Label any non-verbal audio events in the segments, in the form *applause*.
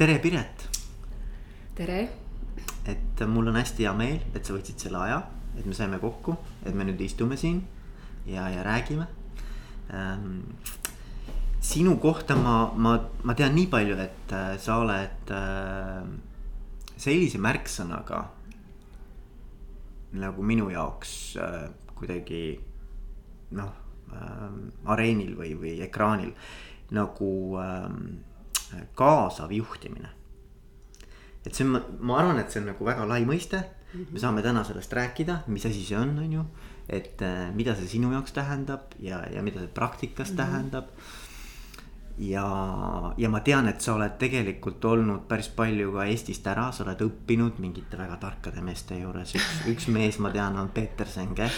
tere, Piret. tere. et mul on hästi hea meel, et sa võtsid selle aja, et me saime kokku, et me nüüd istume siin ja, ja räägime ähm, sinu kohta ma, ma, ma tean nii palju, et äh, sa oled äh, sellise märksõnaga nagu minu jaoks äh, kuidagi noh äh, areenil või, või ekraanil nagu äh, kaasav juhtimine. et see on, ma arvan, et see on nagu väga lai mõiste -hmm. me saame täna sellest rääkida, mis asi see on, on ju. et äh, mida see sinu jaoks tähendab ja, ja mida see praktikas mm -hmm. tähendab ja, ja ma tean, et sa oled tegelikult olnud päris palju ka Eestist ära, sa oled õppinud mingite väga tarkade meeste juures, üks, üks mees, ma tean, on Peeter Senge.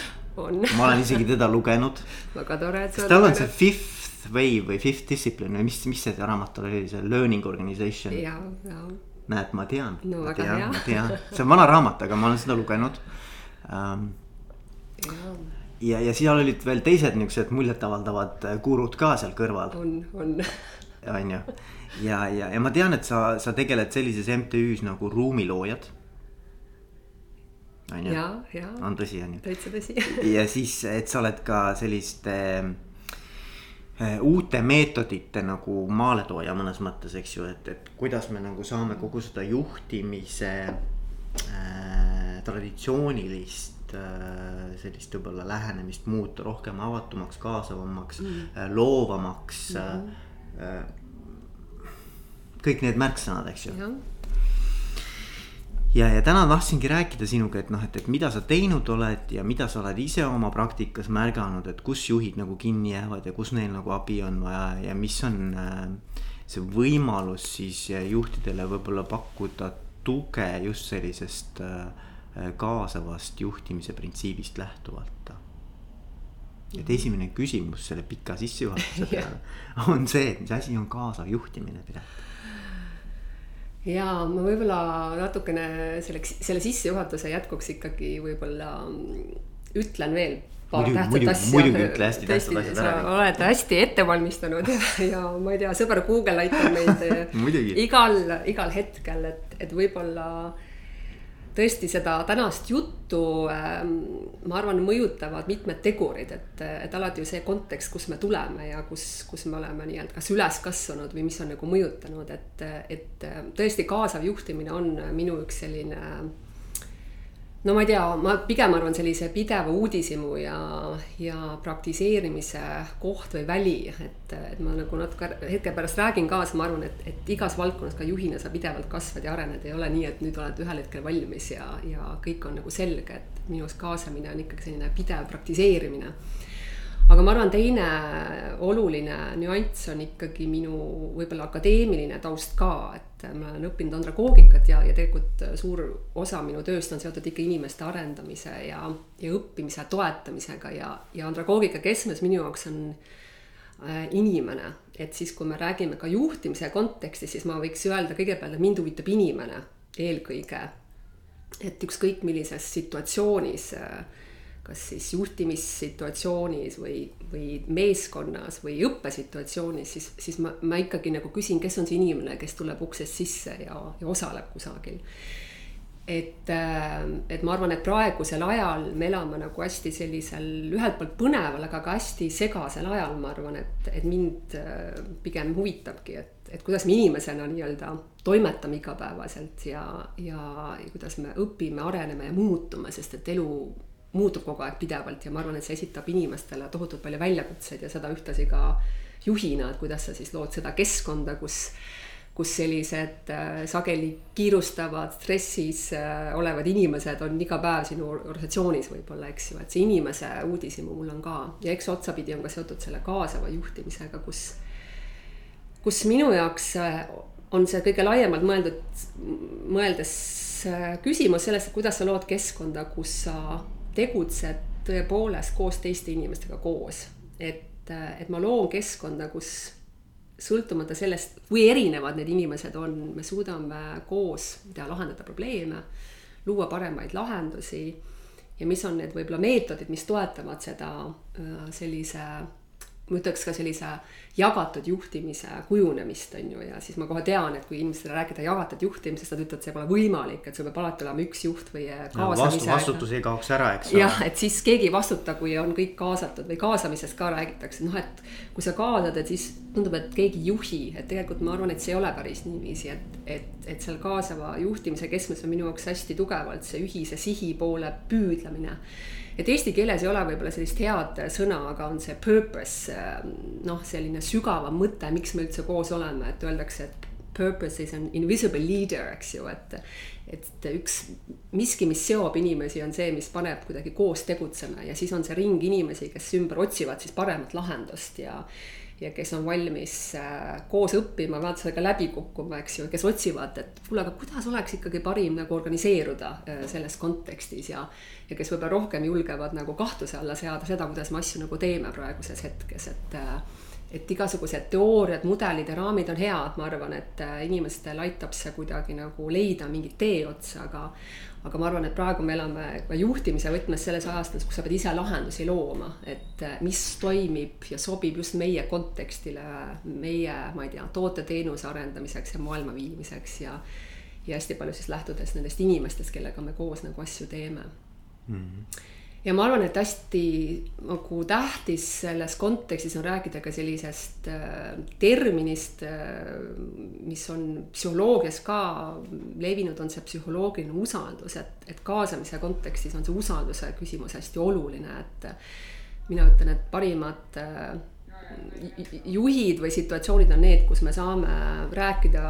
ma olen isegi teda lugenud. *laughs* väga tore, et sa. kas tal on see Fifth Wave või Fifth Discipline või mis, mis see raamat oli, see Learning Organization? ja, ja. näed, ma tean. no ma tean, ma tean, see on vana raamat, aga ma olen seda lugenud um, ja ja, ja seal olid veel teised niuksed muljetavaldavad gurud ka seal kõrval. on, on. on ju, ja, ja, ja ma tean, et sa, sa tegeled sellises MTÜ-s nagu Ruumiloojad. on ju, on tõsi, on ju. täitsa tõsi ja siis, et sa oled ka selliste uute meetodite nagu maaletooja mõnes mõttes, eks ju, et, et kuidas me nagu saame kogu seda juhtimise äh, traditsioonilist äh, sellist võib-olla lähenemist muuta rohkem avatumaks, kaasavamaks mm., loovamaks mm. -hmm. kõik need märksõnad, eks ju. Ja, ja täna tahtsingi rääkida sinuga, et noh, et, et mida sa teinud oled ja mida sa oled ise oma praktikas märganud, et kus juhid nagu kinni jäävad ja kus neil nagu abi on vaja ja mis on äh, see võimalus siis juhtidele võib-olla pakkuda tuge just sellisest äh, kaasavast juhtimise printsiibist lähtuvalt. et esimene küsimus selle pika sissejuhatuse *laughs* peale on see, et mis asi on kaasav juhtimine, Piret? Ja ma võib-olla natukene selleks, selle sissejuhatuse jätkuks ikkagi võib-olla ütlen veel paar tähtsat muidugi, asja. muidugi ütle hästi tähtsad asjad ära. oled hästi ette valmistanud ja, ja ma ei tea, sõber Google aitab meid *laughs* igal, igal hetkel, et, et võib-olla tõesti seda tänast juttu ähm, ma arvan, mõjutavad mitmed tegurid, et, et alati ju see kontekst, kust me tuleme ja kus, kus me oleme nii-öelda kas üles kasvanud või mis on nagu mõjutanud, et, et tõesti kaasav juhtimine on minu üks selline no ma ei tea, ma pigem arvan sellise pideva uudishimu ja, ja praktiseerimise koht või väli, et, et ma nagu natuke hetke pärast räägin kaasa, ma arvan, et, et igas valdkonnas ka juhina sa pidevalt kasvad ja arened, ei ole nii, et nüüd oled ühel hetkel valmis ja, ja kõik on nagu selge, et minu arust kaasamine on ikkagi selline pidev praktiseerimine. Aga ma arvan, teine oluline nüanss on ikkagi minu võib-olla akadeemiline taust ka, et ma olen õppinud andragoogikat ja, ja tegelikult suur osa minu tööst on seotud ikka inimeste arendamise ja, ja õppimise toetamisega ja, ja andragoogika keskmes minu jaoks on äh, inimene. et siis, kui me räägime ka juhtimise kontekstis, siis ma võiks öelda kõigepealt, et mind huvitab inimene eelkõige. et ükskõik millises situatsioonis äh, kas siis juhtimissituatsioonis või, või meeskonnas või õppesituatsioonis, siis, siis ma, ma ikkagi nagu küsin, kes on see inimene, kes tuleb uksest sisse ja, ja osaleb kusagil. et, et ma arvan, et praegusel ajal me elame nagu hästi sellisel ühelt poolt põneval, aga ka hästi segasel ajal, ma arvan, et, et mind pigem huvitabki, et, et kuidas me inimesena nii-öelda toimetame igapäevaselt ja, ja, ja kuidas me õpime, areneme ja muutume, sest et elu muutub kogu aeg pidevalt ja ma arvan, et see esitab inimestele tohutult palju väljakutseid ja seda ühtlasi ka juhina, et kuidas sa siis lood seda keskkonda, kus kus sellised äh, sageli kiirustavad, stressis äh, olevad inimesed on iga päev sinu organisatsioonis võib-olla, eks ju, et see inimese uudishimu mul on ka. Ja eks otsapidi on ka seotud selle kaasava juhtimisega, kus, kus minu jaoks äh, on see kõige laiemalt mõeldud, mõeldes küsimus sellest, et kuidas sa lood keskkonda, kus sa tegutsed tõepoolest koos teiste inimestega koos. et, et ma loon keskkonda, kus sõltumata sellest, kui erinevad need inimesed on, me suudame koos, tea, lahendada probleeme, luua paremaid lahendusi ja mis on need võib-olla meetodid, mis toetavad seda sellise ma ütleks ka sellise jagatud juhtimise kujunemist, on ju, ja siis ma kohe tean, et kui inimestele rääkida jagatud juhtimisest, nad ütlevad, see pole võimalik, et sul peab alati olema üks juht või kaasamise no,. vastutus ei kaoks ära, eks ole. jah, et siis keegi ei vastuta, kui on kõik kaasatud või kaasamisest ka räägitakse, noh, et kui sa kaasad, et siis tundub, et keegi ei juhi, et tegelikult ma arvan, et see ei ole päris niiviisi, et, et, et seal kaasava juhtimise keskmes on minu jaoks hästi tugevalt see ühise sihi poole püüdlemine et eesti keeles ei ole võib-olla sellist head sõna, aga on see purpose, noh, selline sügavam mõte, miks me üldse koos oleme, et öeldakse, et purpose is an invisible leader, eks ju, et et üks miski, mis seob inimesi, on see, mis paneb kuidagi koos tegutsema. Ja siis on see ring inimesi, kes ümber otsivad siis paremat lahendust ja ja kes on valmis äh, koos õppima, vaata sellega läbi kukkuma, eks ju, kes otsivad, et kuule, aga kuidas oleks ikkagi parim nagu organiseeruda äh, selles kontekstis ja ja kes võib-olla rohkem julgevad nagu kahtluse alla seada seda, kuidas me asju nagu teeme praeguses hetkes, et äh, et igasugused teooriad, mudelid ja raamid on head, ma arvan, et inimestel aitab see kuidagi nagu leida mingit teeotsa, aga aga ma arvan, et praegu me elame ka juhtimise võtmes selles ajastus, kus sa pead ise lahendusi looma, et eh, mis toimib ja sobib just meie kontekstile, meie, ma ei tea, toote-teenuse arendamiseks ja maailma viimiseks ja ja hästi palju siis lähtudes nendest inimestest, kellega me koos nagu asju teeme mm. -hmm ja ma arvan, et hästi nagu tähtis selles kontekstis on rääkida ka sellisest äh, terminist äh,, mis on psühholoogias ka levinud, on see psühholoogiline usaldus, et, et kaasamise kontekstis on see usalduse küsimus hästi oluline, et mina ütlen, et parimad äh, juhid või situatsioonid on need, kus me saame rääkida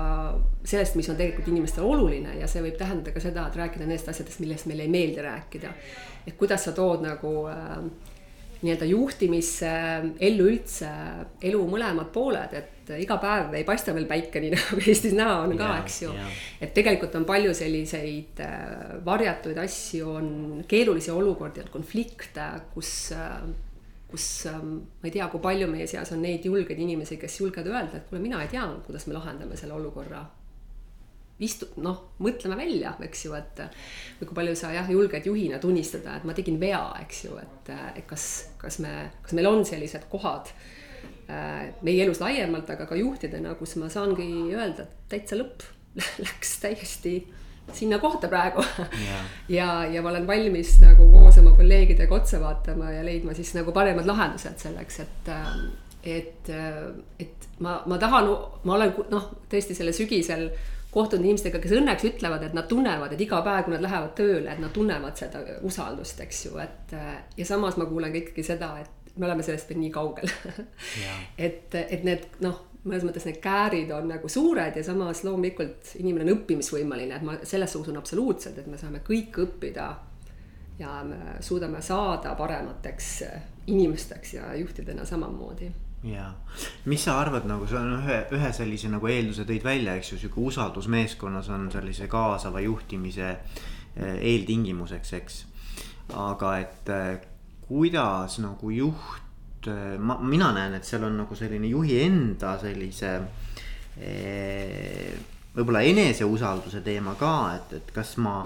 sellest, mis on tegelikult inimestele oluline ja see võib tähendada ka seda, et rääkida nendest asjadest, millest meile ei meeldi rääkida et kuidas sa tood nagu äh, nii-öelda juhtimisse, ellu üldse elu mõlemad pooled, et iga päev ei paista veel päike, nii *laughs* nagu Eestis näha on ka, eks ju. et tegelikult on palju selliseid äh, varjatuid asju, on keerulisi olukordi, on konflikte, kus äh, kus ähm, ma ei tea, kui palju meie seas on neid julgeid inimesi, kes julgevad öelda, et kuule, mina ei tea, kuidas me lahendame selle olukorra. Istu-, noh, mõtleme välja, eks ju, et või kui palju sa jah, julged juhina tunnistada, et ma tegin vea, eks ju, et, et kas, kas me, kas meil on sellised kohad äh, meie elus laiemalt, aga ka juhtidena, kus ma saangi öelda, et täitsa lõpp *laughs* läks täiesti sinna kohta praegu. Yeah. ja, ja ma olen valmis nagu koos oma kolleegidega otsa vaatama ja leidma siis nagu paremad lahendused selleks, et et, et ma, ma tahan, ma olen noh, tõesti selle sügisel kohtunud inimestega, kes õnneks ütlevad, et nad tunnevad, et iga päev, kui nad lähevad tööle, et nad tunnevad seda usaldust, eks ju, et ja samas ma kuulen ka ikkagi seda, et me oleme sellest veel nii kaugel. *laughs* Et, et need noh, mõnes mõttes need käärid on nagu suured ja samas loomulikult inimene on õppimisvõimeline, et ma sellesse usun absoluutselt, et me saame kõik õppida ja me suudame saada paremateks inimesteks ja juhtidena samamoodi ja, mis sa arvad, nagu sa ühe, ühe sellise nagu eelduse tõid välja, eks ju, sihuke usaldus meeskonnas on sellise kaasava juhtimise eh, eeltingimuseks, eks. aga et eh, kuidas nagu juht, ma, mina näen, et seal on nagu selline juhi enda sellise võib-olla eneseusalduse teema ka, et, et kas ma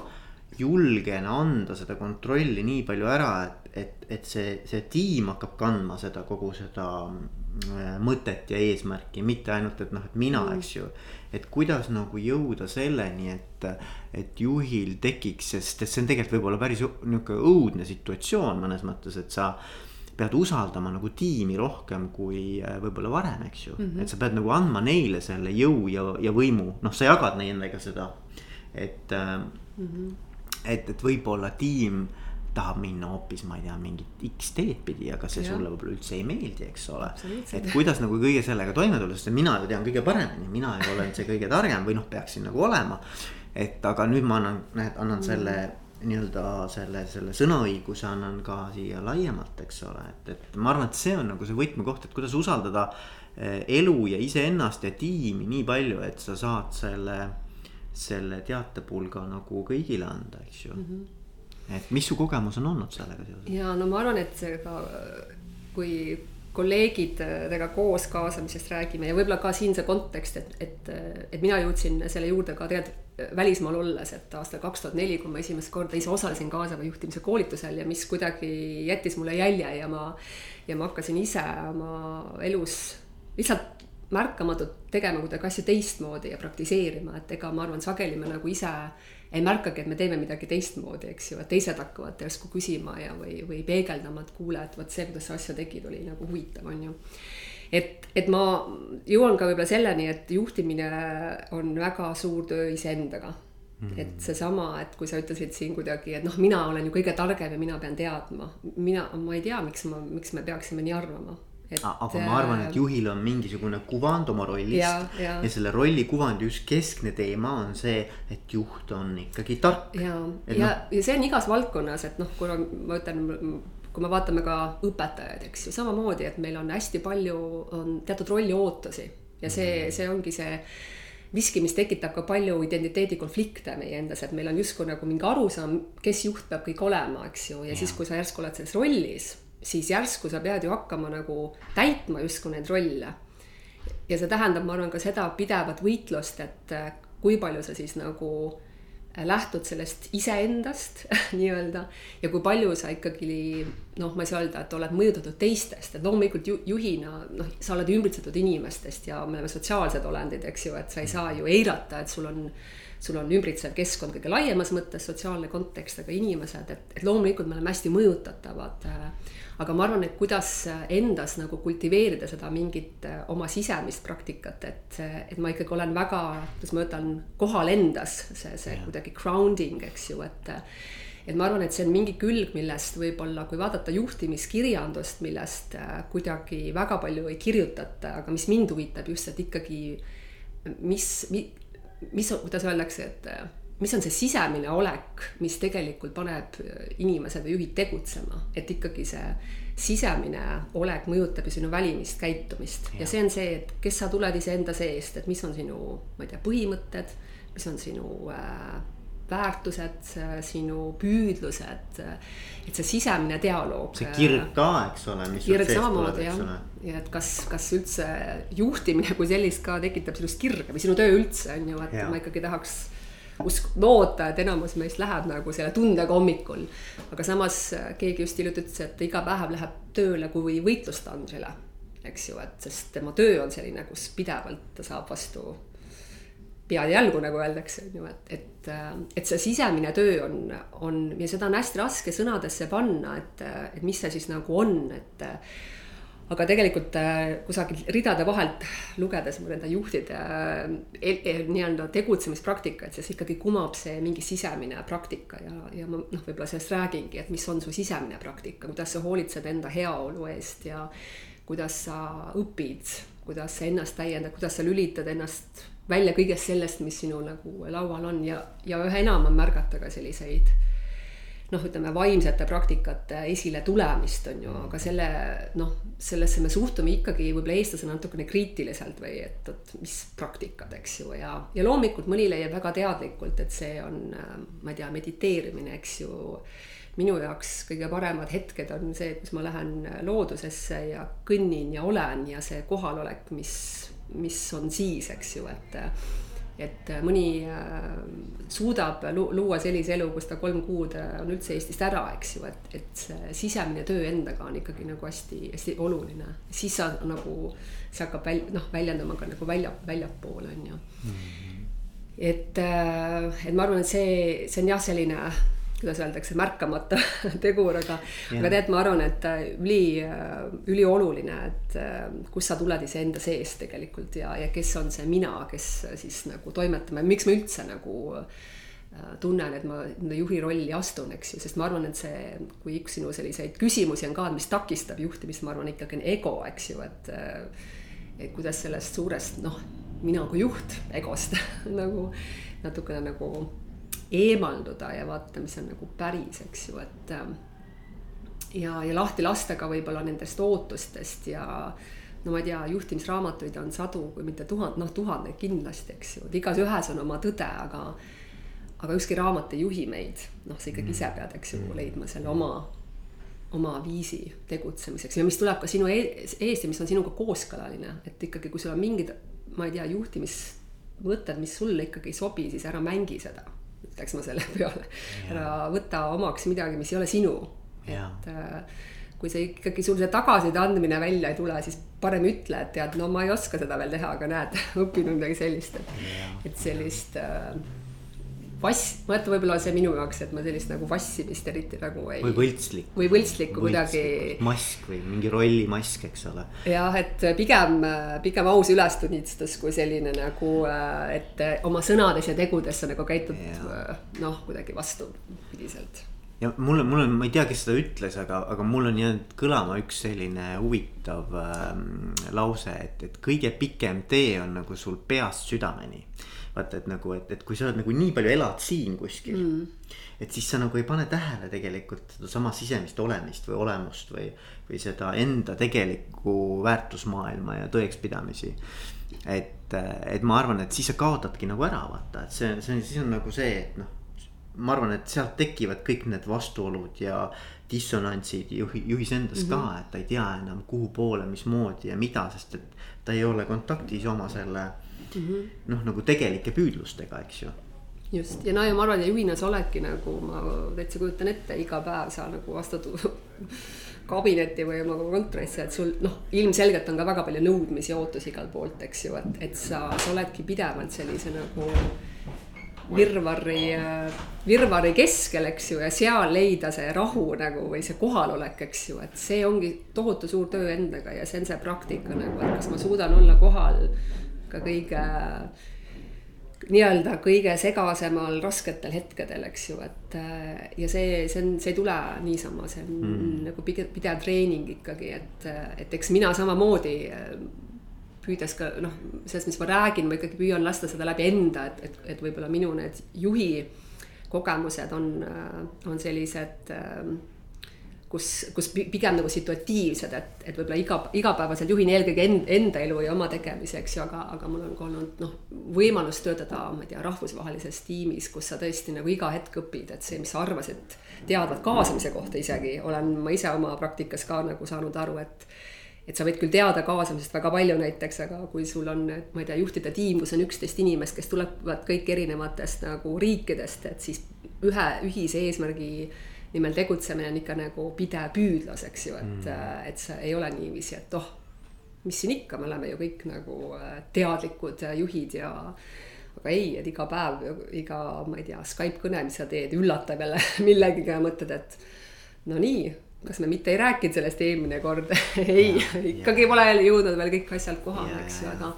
julgen anda seda kontrolli nii palju ära, et, et, et see, see tiim hakkab kandma seda kogu seda Äh, mõtet ja eesmärki, mitte ainult, et noh, et mina mm., eks ju. et kuidas nagu jõuda selleni, et, et juhil tekiks, sest et see on tegelikult võib-olla päris nihuke õudne situatsioon mõnes mõttes, et sa pead usaldama nagu tiimi rohkem kui äh, võib-olla varem, eks ju mm, -hmm. et sa pead nagu andma neile selle jõu ja, ja võimu, noh, sa jagad nendega seda. et mm, -hmm. et, et võib-olla tiim tahab minna hoopis, ma ei tea, mingit X teed pidi, aga see ja. sulle võib-olla üldse ei meeldi, eks ole. et kuidas nagu kõige sellega toime tulla, sest mina ju tean kõige paremini, mina ei ole see kõige targem või noh, peaksin nagu olema. et aga nüüd ma annan, näed, annan mm. selle nii-öelda selle, selle sõnaõiguse annan ka siia laiemalt, eks ole, et, et ma arvan, et see on nagu see võtmekoht, et kuidas usaldada eh, elu ja iseennast ja tiimi nii palju, et sa saad selle, selle teatepulga nagu kõigile anda, eks ju mm. -hmm et mis su kogemus on olnud sellega seoses? ja no ma arvan, et see ka, kui kolleegidega koos kaasamisest räägime ja võib-olla ka siin see kontekst, et, et, et mina jõudsin selle juurde ka tegelikult välismaal olles, et aastal kaks tuhat neli, kui ma esimest korda ise osalesin kaasava juhtimise koolitusel ja mis kuidagi jättis mulle jälje ja ma, ja ma hakkasin ise oma elus lihtsalt märkamatult tegema kuidagi asju teistmoodi ja praktiseerima, et ega ma arvan, sageli me nagu ise ei märkagi, et me teeme midagi teistmoodi, eks ju, et teised hakkavad järsku küsima ja, või, või peegeldama, et kuule, et vot see, kuidas sa asja tegid, oli nagu huvitav, on ju et, et ma jõuan ka võib-olla selleni, et juhtimine on väga suur töö iseendaga mm. -hmm. et seesama, et kui sa ütlesid siin kuidagi, et noh, mina olen ju kõige targem ja mina pean teadma, mina, ma ei tea, miks ma, miks me peaksime nii arvama Et, aga ma arvan, et äh, juhil on mingisugune kuvand oma rollist ja, ja. ja selle rolli kuvandi üks keskne teema on see, et juht on ikkagi tark. ja, ja no., ja see on igas valdkonnas, et noh, kuna ma ütlen, kui me vaatame ka õpetajaid, eks ju, samamoodi, et meil on hästi palju, on teatud rolli ootusi ja see, mhm. see ongi see miski, mis tekitab ka palju identiteedikonflikte meie endas, et meil on justkui nagu mingi arusaam, kes juht peab kõik olema, eks ju, ja, ja siis, kui sa järsku oled selles rollis, siis järsku sa pead ju hakkama nagu täitma justkui neid rolle. ja see tähendab, ma arvan, ka seda pidevat võitlust, et kui palju sa siis nagu lähtud sellest iseendast *laughs* nii-öelda. Ja kui palju sa ikkagi noh, ma ei saa öelda, et oled mõjutatud teistest, et loomulikult ju, juhina noh, sa oled ümbritsetud inimestest ja me oleme sotsiaalsed olendid, eks ju, et sa ei saa ju eirata, et sul on sul on ümbritsev keskkond kõige laiemas mõttes, sotsiaalne kontekst, aga inimesed, et, et loomulikult me oleme hästi mõjutatavad äh, aga ma arvan, et kuidas endas nagu kultiveerida seda mingit äh, oma sisemist praktikat, et, et ma ikkagi olen väga, kuidas ma ütlen, kohal endas, see, see kuidagi grounding, eks ju, et et ma arvan, et see on mingi külg, millest võib-olla, kui vaadata juhtimiskirjandust, millest äh, kuidagi väga palju ei kirjutata, aga mis mind huvitab just, et ikkagi mis, mis, mis, kuidas öeldakse, et mis on see sisemine olek, mis tegelikult paneb inimesed või juhid tegutsema, et ikkagi see sisemine olek mõjutab ju sinu välimist käitumist ja. ja see on see, et kes sa tuled iseenda seest, et mis on sinu, ma ei tea, põhimõtted, mis on sinu äh, väärtused, sinu püüdlused, et see sisemine dialoog. see kirg ka, eks ole. kirg samamoodi jah, ja et kas, kas üldse juhtimine kui sellist ka tekitab sinust kirge või sinu töö üldse on ju, et ja. ma ikkagi tahaks usk-, loota, et enamus meist läheb nagu selle tundega hommikul. aga samas äh, keegi just hiljuti ütles, et iga päev läheb tööle kui võitlustandrile, eks ju, et sest tema töö on selline, kus pidevalt ta saab vastu pead ja jalgu, nagu öeldakse, on ju, et, et, äh, et see sisemine töö on, on ja seda on hästi raske sõnadesse panna, et, et mis see siis nagu on, et aga tegelikult äh, kusagil ridade vahelt lugedes nende juhtide äh, nii-öelda tegutsemispraktikat, siis ikkagi kumab see mingi sisemine praktika ja, ja ma noh, võib-olla sellest räägingi, et mis on su sisemine praktika, kuidas sa hoolitsed enda heaolu eest ja kuidas sa õpid, kuidas sa ennast täiendad, kuidas sa lülitad ennast välja kõigest sellest, mis sinu nagu laual on ja, ja üha enam on märgata ka selliseid noh, ütleme vaimsete praktikate esile tulemist on ju, aga selle noh, sellesse me suhtume ikkagi võib-olla eestlasena natukene kriitiliselt või et, et mis praktikad, eks ju, ja, ja loomulikult mõni leiab väga teadlikult, et see on, ma ei tea, mediteerimine, eks ju. Minu jaoks kõige paremad hetked on see, kus ma lähen loodusesse ja kõnnin ja olen ja see kohalolek, mis, mis on siis, eks ju, et et äh, mõni äh, suudab luua sellise elu, kus ta kolm kuud äh, on üldse Eestist ära, eks ju, et, et see sisemine töö endaga on ikkagi nagu hästi-hästi oluline. siis sa nagu, see hakkab väl-, noh, väljenduma ka nagu välja, väljapoole, on ju mm. -hmm. et, et ma arvan, et see, see on jah, selline kuidas öeldakse, märkamata *laughs* tegur, aga, aga tead, ma arvan, et äh, üli, äh, ülioluline, et äh, kust sa tuled iseenda seest tegelikult ja, ja kes on see mina, kes siis nagu toimetame, miks ma üldse nagu tunnen, et ma juhi rolli astun, eks ju, sest ma arvan, et see, kui üks sinu selliseid küsimusi on ka, mis takistab juhtimist, ma arvan ikkagi on ego, eks ju, et et kuidas sellest suurest noh, mina kui juht egost *laughs* nagu natukene nagu eemalduda ja vaadata, mis on nagu päris, eks ju, et. Ähm, ja, ja lahti lasta ka võib-olla nendest ootustest ja no ma ei tea, juhtimisraamatuid on sadu, kui mitte tuhat, noh tuhandeid kindlasti, eks ju, et igas ühes on oma tõde, aga. aga ükski raamat ei juhi meid, noh, sa ikkagi ise pead, eks ju, mm. leidma selle oma, oma viisi tegutsemiseks ja mis tuleb ka sinu eest ja mis on sinuga kooskõlaline, et ikkagi, kui sul on mingid, ma ei tea, juhtimis mõtted, mis sulle ikkagi ei sobi, siis ära mängi seda. Ütleks ma selle *laughs* peale. ära võta omaks midagi, mis ei ole sinu. et äh, kui see ikkagi sul see tagasiside andmine välja ei tule, siis parem ütle, et tead, no ma ei oska seda veel teha, aga näed, *laughs* õppinud midagi sellist, et, et sellist äh, vass, mõtlen, võib-olla see minu jaoks, et ma sellist nagu vassimist eriti nagu ei. või võltslik. või võltslikku kuidagi. mask või mingi rollimask, eks ole. jah, et pigem, pigem aus ülestunnistus kui selline nagu, et oma sõnades ja tegudes sa nagu käitud noh, kuidagi vastupidiselt ja mulle, mul on, ma ei tea, kes seda ütles, aga, aga mul on jäänud kõlama üks selline huvitav ähm, lause, et, et kõige pikem tee on nagu sul peast südameni vaata, et nagu, et, et kui sa oled nagu nii palju elad siin kuskil mm.. et siis sa nagu ei pane tähele tegelikult sedasama sisemist olemist või olemust või, või seda enda tegelikku väärtusmaailma ja tõekspidamisi. et, et ma arvan, et siis sa kaotadki nagu ära vaata, et see, see on, siis on nagu see, et noh. ma arvan, et sealt tekivad kõik need vastuolud ja dissonantsid juhi, juhis endas mm -hmm. ka, mhm. et ta ei tea enam kuhu poole, mismoodi ja mida, sest et ta ei ole kontaktis oma selle mm -hmm. noh, nagu tegelike püüdlustega, eks ju just ja no ja ma arvan, ja juhina sa oledki nagu ma täitsa kujutan ette, iga päev sa nagu astud *laughs* kabinetti või oma kontorisse, et sul noh, ilmselgelt on ka väga palju nõudmisi ja ootusi igalt poolt, eks ju, et, et sa, sa oledki pidevalt sellise nagu virvarri, virvarri keskel, eks ju, ja seal leida see rahu nagu või see kohalolek, eks ju, et see ongi tohutu suur töö endaga ja see on see praktika nagu, et kas ma suudan olla kohal ka kõige nii-öelda kõige segasemal rasketel hetkedel, eks ju, et ja see, see on, see ei tule niisama, see on mm. nagu pidev, pidev treening ikkagi, et, et eks mina samamoodi püüdes ka noh, sellest, mis ma räägin, ma ikkagi püüan lasta seda läbi enda, et, et, et võib-olla minu need juhi kogemused on, on sellised äh, kus, kus pigem nagu situatiivsed, et, et võib-olla iga, igapäevaselt juhin eelkõige end, enda elu ja oma tegemisi, eks ju, aga, aga mul on ka olnud noh, võimalus töötada, ma ei tea, rahvusvahelises tiimis, kus sa tõesti nagu iga hetk õpid, et see, mis sa arvasid teadvat kaasamise kohta isegi, olen ma ise oma praktikas ka nagu saanud aru, et et sa võid küll teada kaasamisest väga palju näiteks, aga kui sul on, ma ei tea, juhtide tiim, kus on üksteist inimest, kes tulevad kõik erinevatest nagu riikidest, et siis ühe ühise eesmärgi nimel tegutsemine on ikka nagu pidev püüdlus, eks ju, et mm., et see ei ole niiviisi, et oh, mis siin ikka, me oleme ju kõik nagu äh, teadlikud juhid ja aga ei, et iga päev, iga, ma ei tea, Skype kõne, mis sa teed, üllatab jälle *laughs* millegagi ja mõtled, et no nii, kas me mitte ei rääkinud sellest eelmine kord? *laughs* Ei, ikkagi pole jõudnud veel kõik asjad kohale, eks ju, aga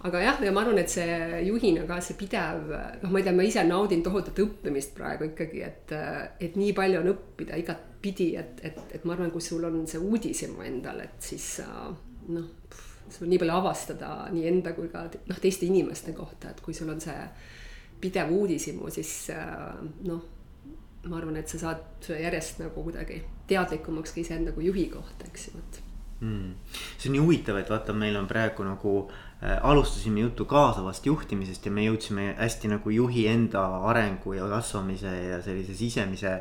aga jah, ja ma arvan, et see juhina ka see pidev, noh, ma ei tea, ma ise naudin tohutut õppimist praegu ikkagi, et, et nii palju on õppida igatpidi, et, et, et ma arvan, kui sul on see uudishimu endal, et siis noh, sul on nii palju avastada nii enda kui ka noh, teiste inimeste kohta, et kui sul on see pidev uudishimu, siis noh, ma arvan, et sa saad järjest nagu kuidagi teadlikumaks ka iseenda kui juhi kohta, eks ju, et mm.. see on nii huvitav, et vaata, meil on praegu nagu äh, alustasime juttu kaasavast juhtimisest ja me jõudsime hästi nagu juhi enda arengu ja kasvamise ja sellise sisemise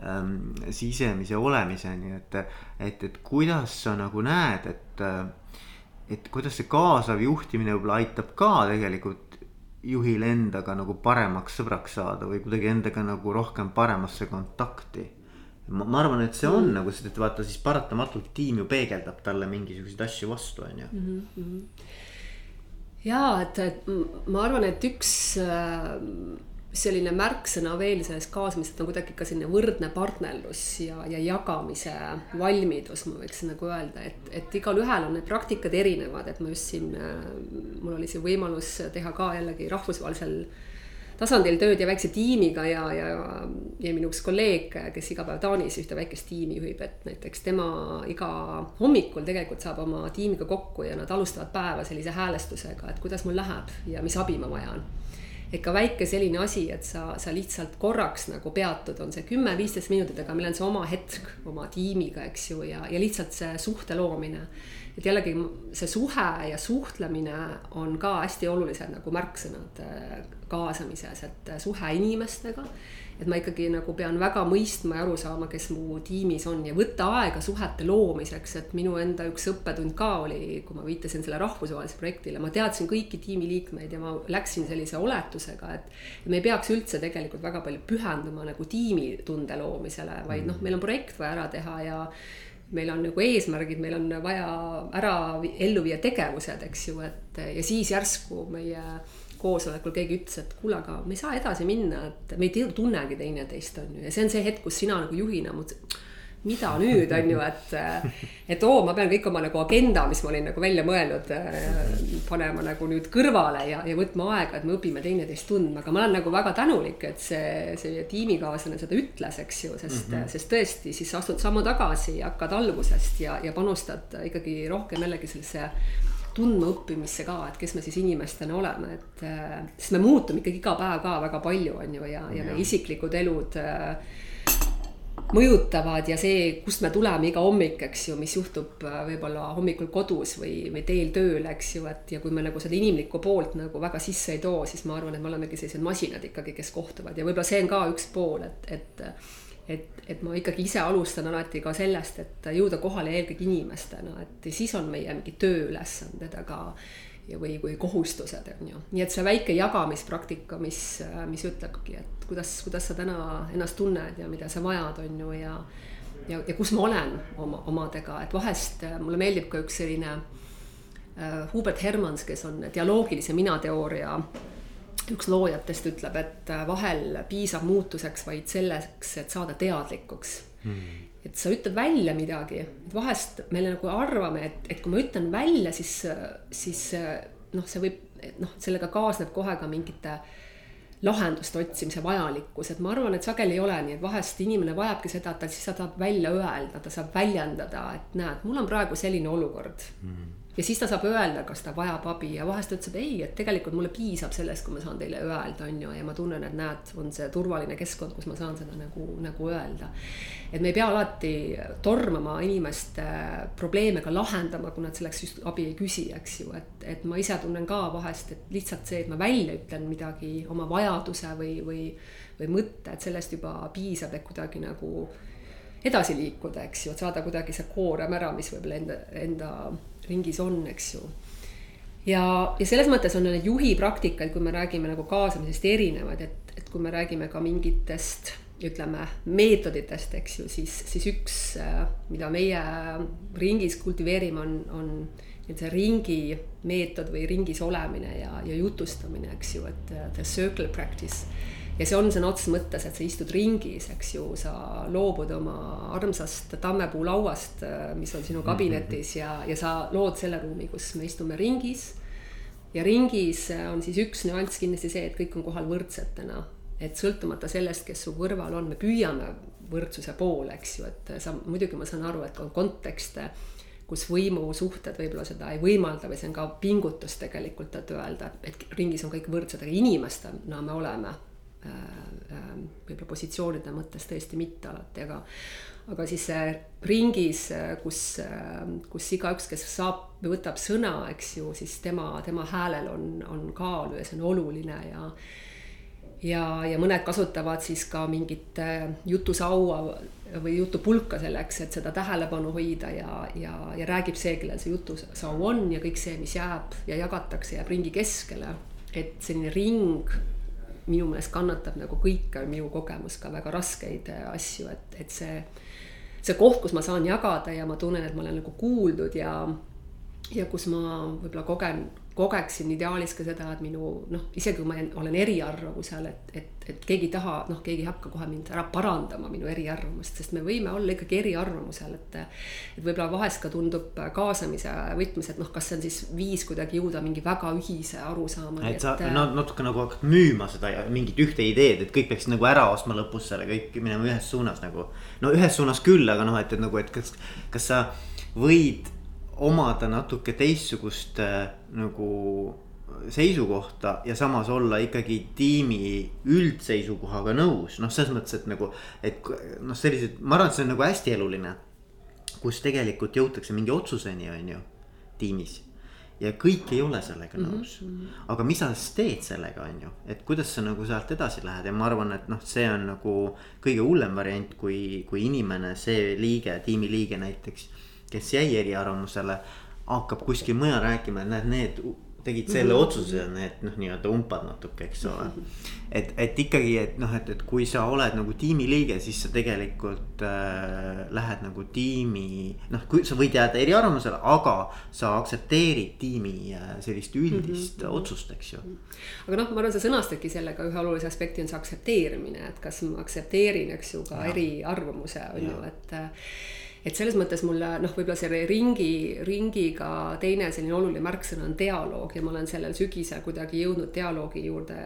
ähm,, sisemise olemiseni, et. et, et kuidas sa nagu näed, et, et kuidas see kaasav juhtimine võib-olla aitab ka tegelikult juhil endaga nagu paremaks sõbraks saada või kuidagi endaga nagu rohkem paremasse kontakti ma, ma arvan, et see on mm. nagu, sest et vaata siis paratamatult tiim ju peegeldab talle mingisuguseid asju vastu, on ju. Ja et, et ma arvan, et üks äh, selline märksõna veel selles kaasamises on kuidagi ka selline võrdne partnerlus ja, ja jagamise valmidus, ma võiks nagu öelda, et, et igalühel on need praktikad erinevad, et ma just siin, äh, mul oli see võimalus teha ka jällegi rahvusvahelisel tasandil tööd ja väikse tiimiga ja, ja, ja minu üks kolleeg, kes iga päev Taanis ühte väikest tiimi juhib, et näiteks tema iga hommikul tegelikult saab oma tiimiga kokku ja nad alustavad päeva sellise häälestusega, et kuidas mul läheb ja mis abi ma vajan. Et ka väike selline asi, et sa, sa lihtsalt korraks nagu peatud, on see kümme-viisteist minutit, aga meil on see oma hetk oma tiimiga, eks ju, ja, ja lihtsalt see suhte loomine. Et jällegi see suhe ja suhtlemine on ka hästi olulised nagu märksõnad kaasamises, et äh, suhe inimestega. Et ma ikkagi nagu pean väga mõistma ja aru saama, kes mu tiimis on ja võtta aega suhete loomiseks, et minu enda üks õppetund ka oli, kui ma viitasin selle rahvusvahelisele projektile, ma teadsin kõiki tiimiliikmeid ja ma läksin sellise oletusega, et me ei peaks üldse tegelikult väga palju pühenduma nagu tiimitunde loomisele, vaid noh, meil on projekt vaja ära teha ja meil on nagu eesmärgid, meil on vaja ära ellu viia tegevused, eks ju, et ja siis järsku meie koosolekul keegi ütles, et kuule, aga me ei saa edasi minna, et me ei tunnegi teineteist, on ju, ja see on see hetk, kus sina nagu juhina mõtlesid mida nüüd on ju, et, et oo, ma pean kõik oma nagu agenda, mis ma olin nagu välja mõelnud, panema nagu nüüd kõrvale ja, ja võtma aega, et me õpime teineteist tundma, aga ma olen nagu väga tänulik, et see, see tiimikaaslane seda ütles, eks ju, sest mm, -hmm. sest tõesti, siis astud sammu tagasi ja hakkad algusest ja, ja panustad ikkagi rohkem jällegi sellesse tundmaõppimisse ka, et kes me siis inimestena oleme, et äh, sest me muutume ikkagi iga päev ka väga palju, on ju, ja, ja meie isiklikud elud äh, mõjutavad ja see, kust me tuleme iga hommik, eks ju, mis juhtub äh, võib-olla hommikul kodus või, või teel tööle, eks ju, et ja kui me nagu seda inimlikku poolt nagu väga sisse ei too, siis ma arvan, et me olemegi sellised masinad ikkagi, kes kohtuvad. Ja võib-olla see on ka üks pool, et, et et, et ma ikkagi ise alustan alati ka sellest, et jõuda kohale eelkõige inimestena, et siis on meie mingid tööülesanded, aga või, või kohustused, on ju. nii et see väike jagamispraktika, mis, mis ütlebki, et kuidas, kuidas sa täna ennast tunned ja mida sa vajad, on ju, ja ja, ja kus ma olen oma, omadega, et vahest mulle meeldib ka üks selline uh, Hubert Hermans, kes on dialoogilise mina teooria üks loojatest ütleb, et äh, vahel piisab muutuseks vaid selleks, et saada teadlikuks. Mm. et sa ütled välja midagi, vahest me nagu arvame, et, et kui ma ütlen välja, siis, siis noh, see võib, noh, sellega kaasneb kohe ka mingite lahenduste otsimise vajalikkus, et ma arvan, et sageli ei ole nii, et vahest inimene vajabki seda, et ta siis saab välja öelda, ta saab väljendada, et näed, mul on praegu selline olukord. Mm ja siis ta saab öelda, kas ta vajab abi. Ja vahest ta ütleb ei, et tegelikult mulle piisab sellest, kui ma saan teile öelda, on ju, ja ma tunnen, et näed, on see turvaline keskkond, kus ma saan seda nagu, nagu öelda. et me ei pea alati tormama inimeste probleeme ka lahendama, kui nad selleks just abi ei küsi, eks ju, et, et ma ise tunnen ka vahest, et lihtsalt see, et ma välja ütlen midagi, oma vajaduse või, või, või mõtte, et sellest juba piisab, et kuidagi nagu edasi liikuda, eks ju, et saada kuidagi see koorem ära, mis võib-olla enda, enda ringis on, eks ju. ja, ja selles mõttes on need juhi praktikaid, kui me räägime nagu kaasamisest erinevad, et, et kui me räägime ka mingitest ütleme meetoditest, eks ju, siis, siis üks, mida meie ringis kultiveerime, on, on see ringi meetod või ringis olemine ja, ja jutustamine, eks ju, et the circle practice ja see on sõna otseses mõttes, et sa istud ringis, eks ju, sa loobud oma armsast tammepuulauast, mis on sinu kabinetis ja, ja sa lood selle ruumi, kus me istume ringis. ja ringis on siis üks nüanss kindlasti see, et kõik on kohal võrdsetena, et sõltumata sellest, kes su kõrval on, me püüame võrdsuse poole, eks ju, et sa muidugi ma saan aru, et on kontekste kus võimusuhted võib-olla seda ei võimalda või see on ka pingutus tegelikult, et öelda, et ringis on kõik võrdsed, aga inimestena me oleme. Äh, äh, võib-olla positsioonide mõttes tõesti mitte alati, aga aga siis ringis, kus, kus igaüks, kes saab või võtab sõna, eks ju, siis tema, tema häälel on, on kaalu ja see on oluline ja ja, ja mõned kasutavad siis ka mingit jutusaua või jutupulka selleks, et seda tähelepanu hoida ja, ja, ja räägib see, kellel see jutusau on ja kõik see, mis jääb ja jagatakse, jääb ringi keskele. et selline ring minu meelest kannatab nagu kõik minu kogemus ka väga raskeid äh, asju, et, et see, see koht, kus ma saan jagada ja ma tunnen, et ma olen nagu kuuldud ja, ja kus ma võib-olla kogen kogeksin ideaalis ka seda, et minu noh, isegi kui ma olen eriarvamusel, et, et, et keegi ei taha, noh, keegi ei hakka kohe mind ära parandama, minu eriarvamust, sest me võime olla ikkagi eriarvamusel, et. et võib-olla vahest ka tundub kaasamise võtmes, et noh, kas see on siis viis kuidagi jõuda mingi väga ühise arusaamani. et sa et, no, natuke nagu hakkad müüma seda mingit ühte ideed, et kõik peaksid nagu ära ostma lõpus selle kõik minema ühes suunas nagu. no ühes suunas küll, aga noh, et, et nagu, et kas, kas sa võid omada natuke teistsugust äh, nagu seisukohta ja samas olla ikkagi tiimi üldseisukohaga nõus, noh, selles mõttes, et nagu, et noh, sellised, ma arvan, et see on nagu hästi eluline. kus tegelikult jõutakse mingi otsuseni, on ju. tiimis ja kõik ei ole sellega mhm, nõus mm. -hmm. aga mis sa siis teed sellega, on ju, et kuidas sa nagu sealt edasi lähed ja ma arvan, et noh, see on nagu kõige hullem variant, kui, kui inimene, see liige, tiimiliige näiteks, kes jäi eriarvamusele, hakkab kuskil mujal rääkima, et näed, need tegid selle mm -hmm. otsuse, need noh, nii-öelda umpad natuke, eks ole. et, et ikkagi, et noh, et, et kui sa oled nagu tiimiliige, siis sa tegelikult äh, lähed nagu tiimi. noh, kui sa võid jääda eriarvamusele, aga sa aktsepteerid tiimi äh, sellist üldist mm -hmm. otsust, eks ju. aga noh, ma arvan, sa sõnastadki sellega ühe olulise aspekti on see aktsepteerimine, et kas ma aktsepteerin, eks ju, ka eriarvamuse on ju, et äh, et selles mõttes mulle noh, võib-olla selle ringi, ringiga teine selline oluline märksõna on dialoog ja ma olen sellel sügisel kuidagi jõudnud dialoogi juurde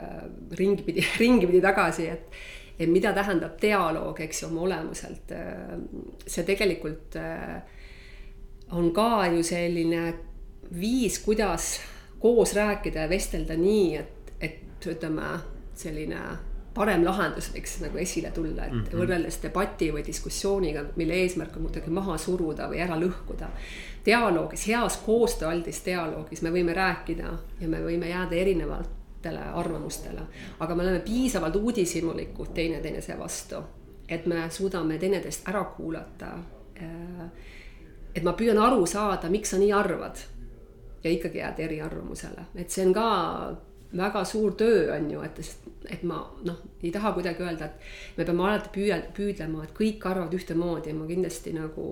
ringi pidi, *laughs* ringi pidi tagasi, et et mida tähendab dialoog, eks ju, oma olemuselt. see tegelikult äh, on ka ju selline viis, kuidas koos rääkida ja vestelda nii, et, et ütleme, selline parem lahendus võiks nagu esile tulla, et mm -hmm. võrreldes debati või diskussiooniga, mille eesmärk on kuidagi maha suruda või ära lõhkuda. dialoogis, heas koostööaldis dialoogis me võime rääkida ja me võime jääda erinevatele arvamustele, aga me oleme piisavalt uudishimulikud teineteineteise vastu, et me suudame teineteist ära kuulata. Äh, et ma püüan aru saada, miks sa nii arvad ja ikkagi jääd eriarvamusele, et see on ka väga suur töö on ju, et, et ma noh, ei taha kuidagi öelda, et me peame alati püüa, püüdlema, et kõik arvavad ühtemoodi ja ma kindlasti nagu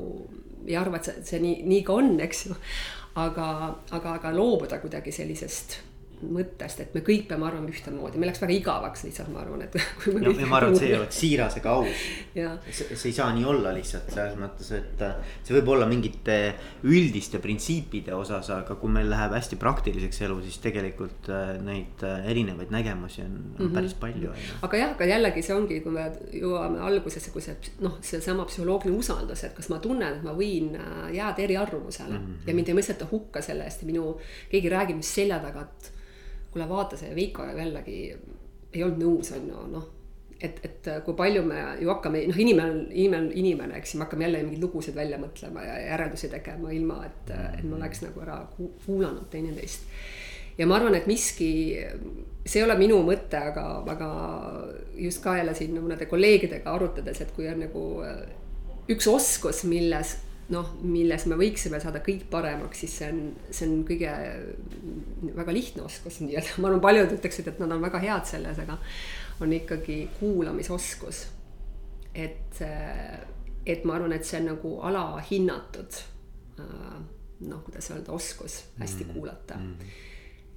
ei arva, et see, see nii, nii ka on, eks ju. aga, aga, aga loobuda kuidagi sellisest mõttest, et me kõik peame arvama ühtemoodi, meil läks väga igavaks lihtsalt, ma arvan, et. *laughs* ja, ja ma arvan, et see ei oleks siiras ega aus. see, see ei saa nii olla lihtsalt selles mõttes, et äh, see võib olla mingite üldiste printsiipide osas, aga kui meil läheb hästi praktiliseks elu, siis tegelikult äh, neid äh, erinevaid nägemusi on, mm -hmm. päris palju. aga jah, aga jällegi see ongi, kui me jõuame algusesse, kui see noh, seesama psühholoogiline usaldus, et kas ma tunnen, et ma võin jääda eriarvamusele mm -hmm. ja mind ei mõisteta hukka selle eest ja minu, keegi räägib mis selja tagant kuule vaata see Veiko jällegi ei olnud nõus, on ju, noh. et, et kui palju me ju hakkame, noh, inimene on, inimene on inimene, eks ju, me hakkame jälle mingeid lugusid välja mõtlema ja järeldusi tegema ilma, et, et me oleks nagu ära kuulanud teineteist. ja ma arvan, et miski, see ei ole minu mõte, aga, aga just ka jälle siin mõnede kolleegidega arutades, et kui on nagu üks oskus, milles noh, milles me võiksime saada kõik paremaks, siis see on, see on kõige väga lihtne oskus nii-öelda, ma arvan, paljud ütleksid, et nad on väga head selles, aga on ikkagi kuulamisoskus. et, et ma arvan, et see on nagu alahinnatud noh, kuidas öelda, oskus hästi mm -hmm. kuulata mm. -hmm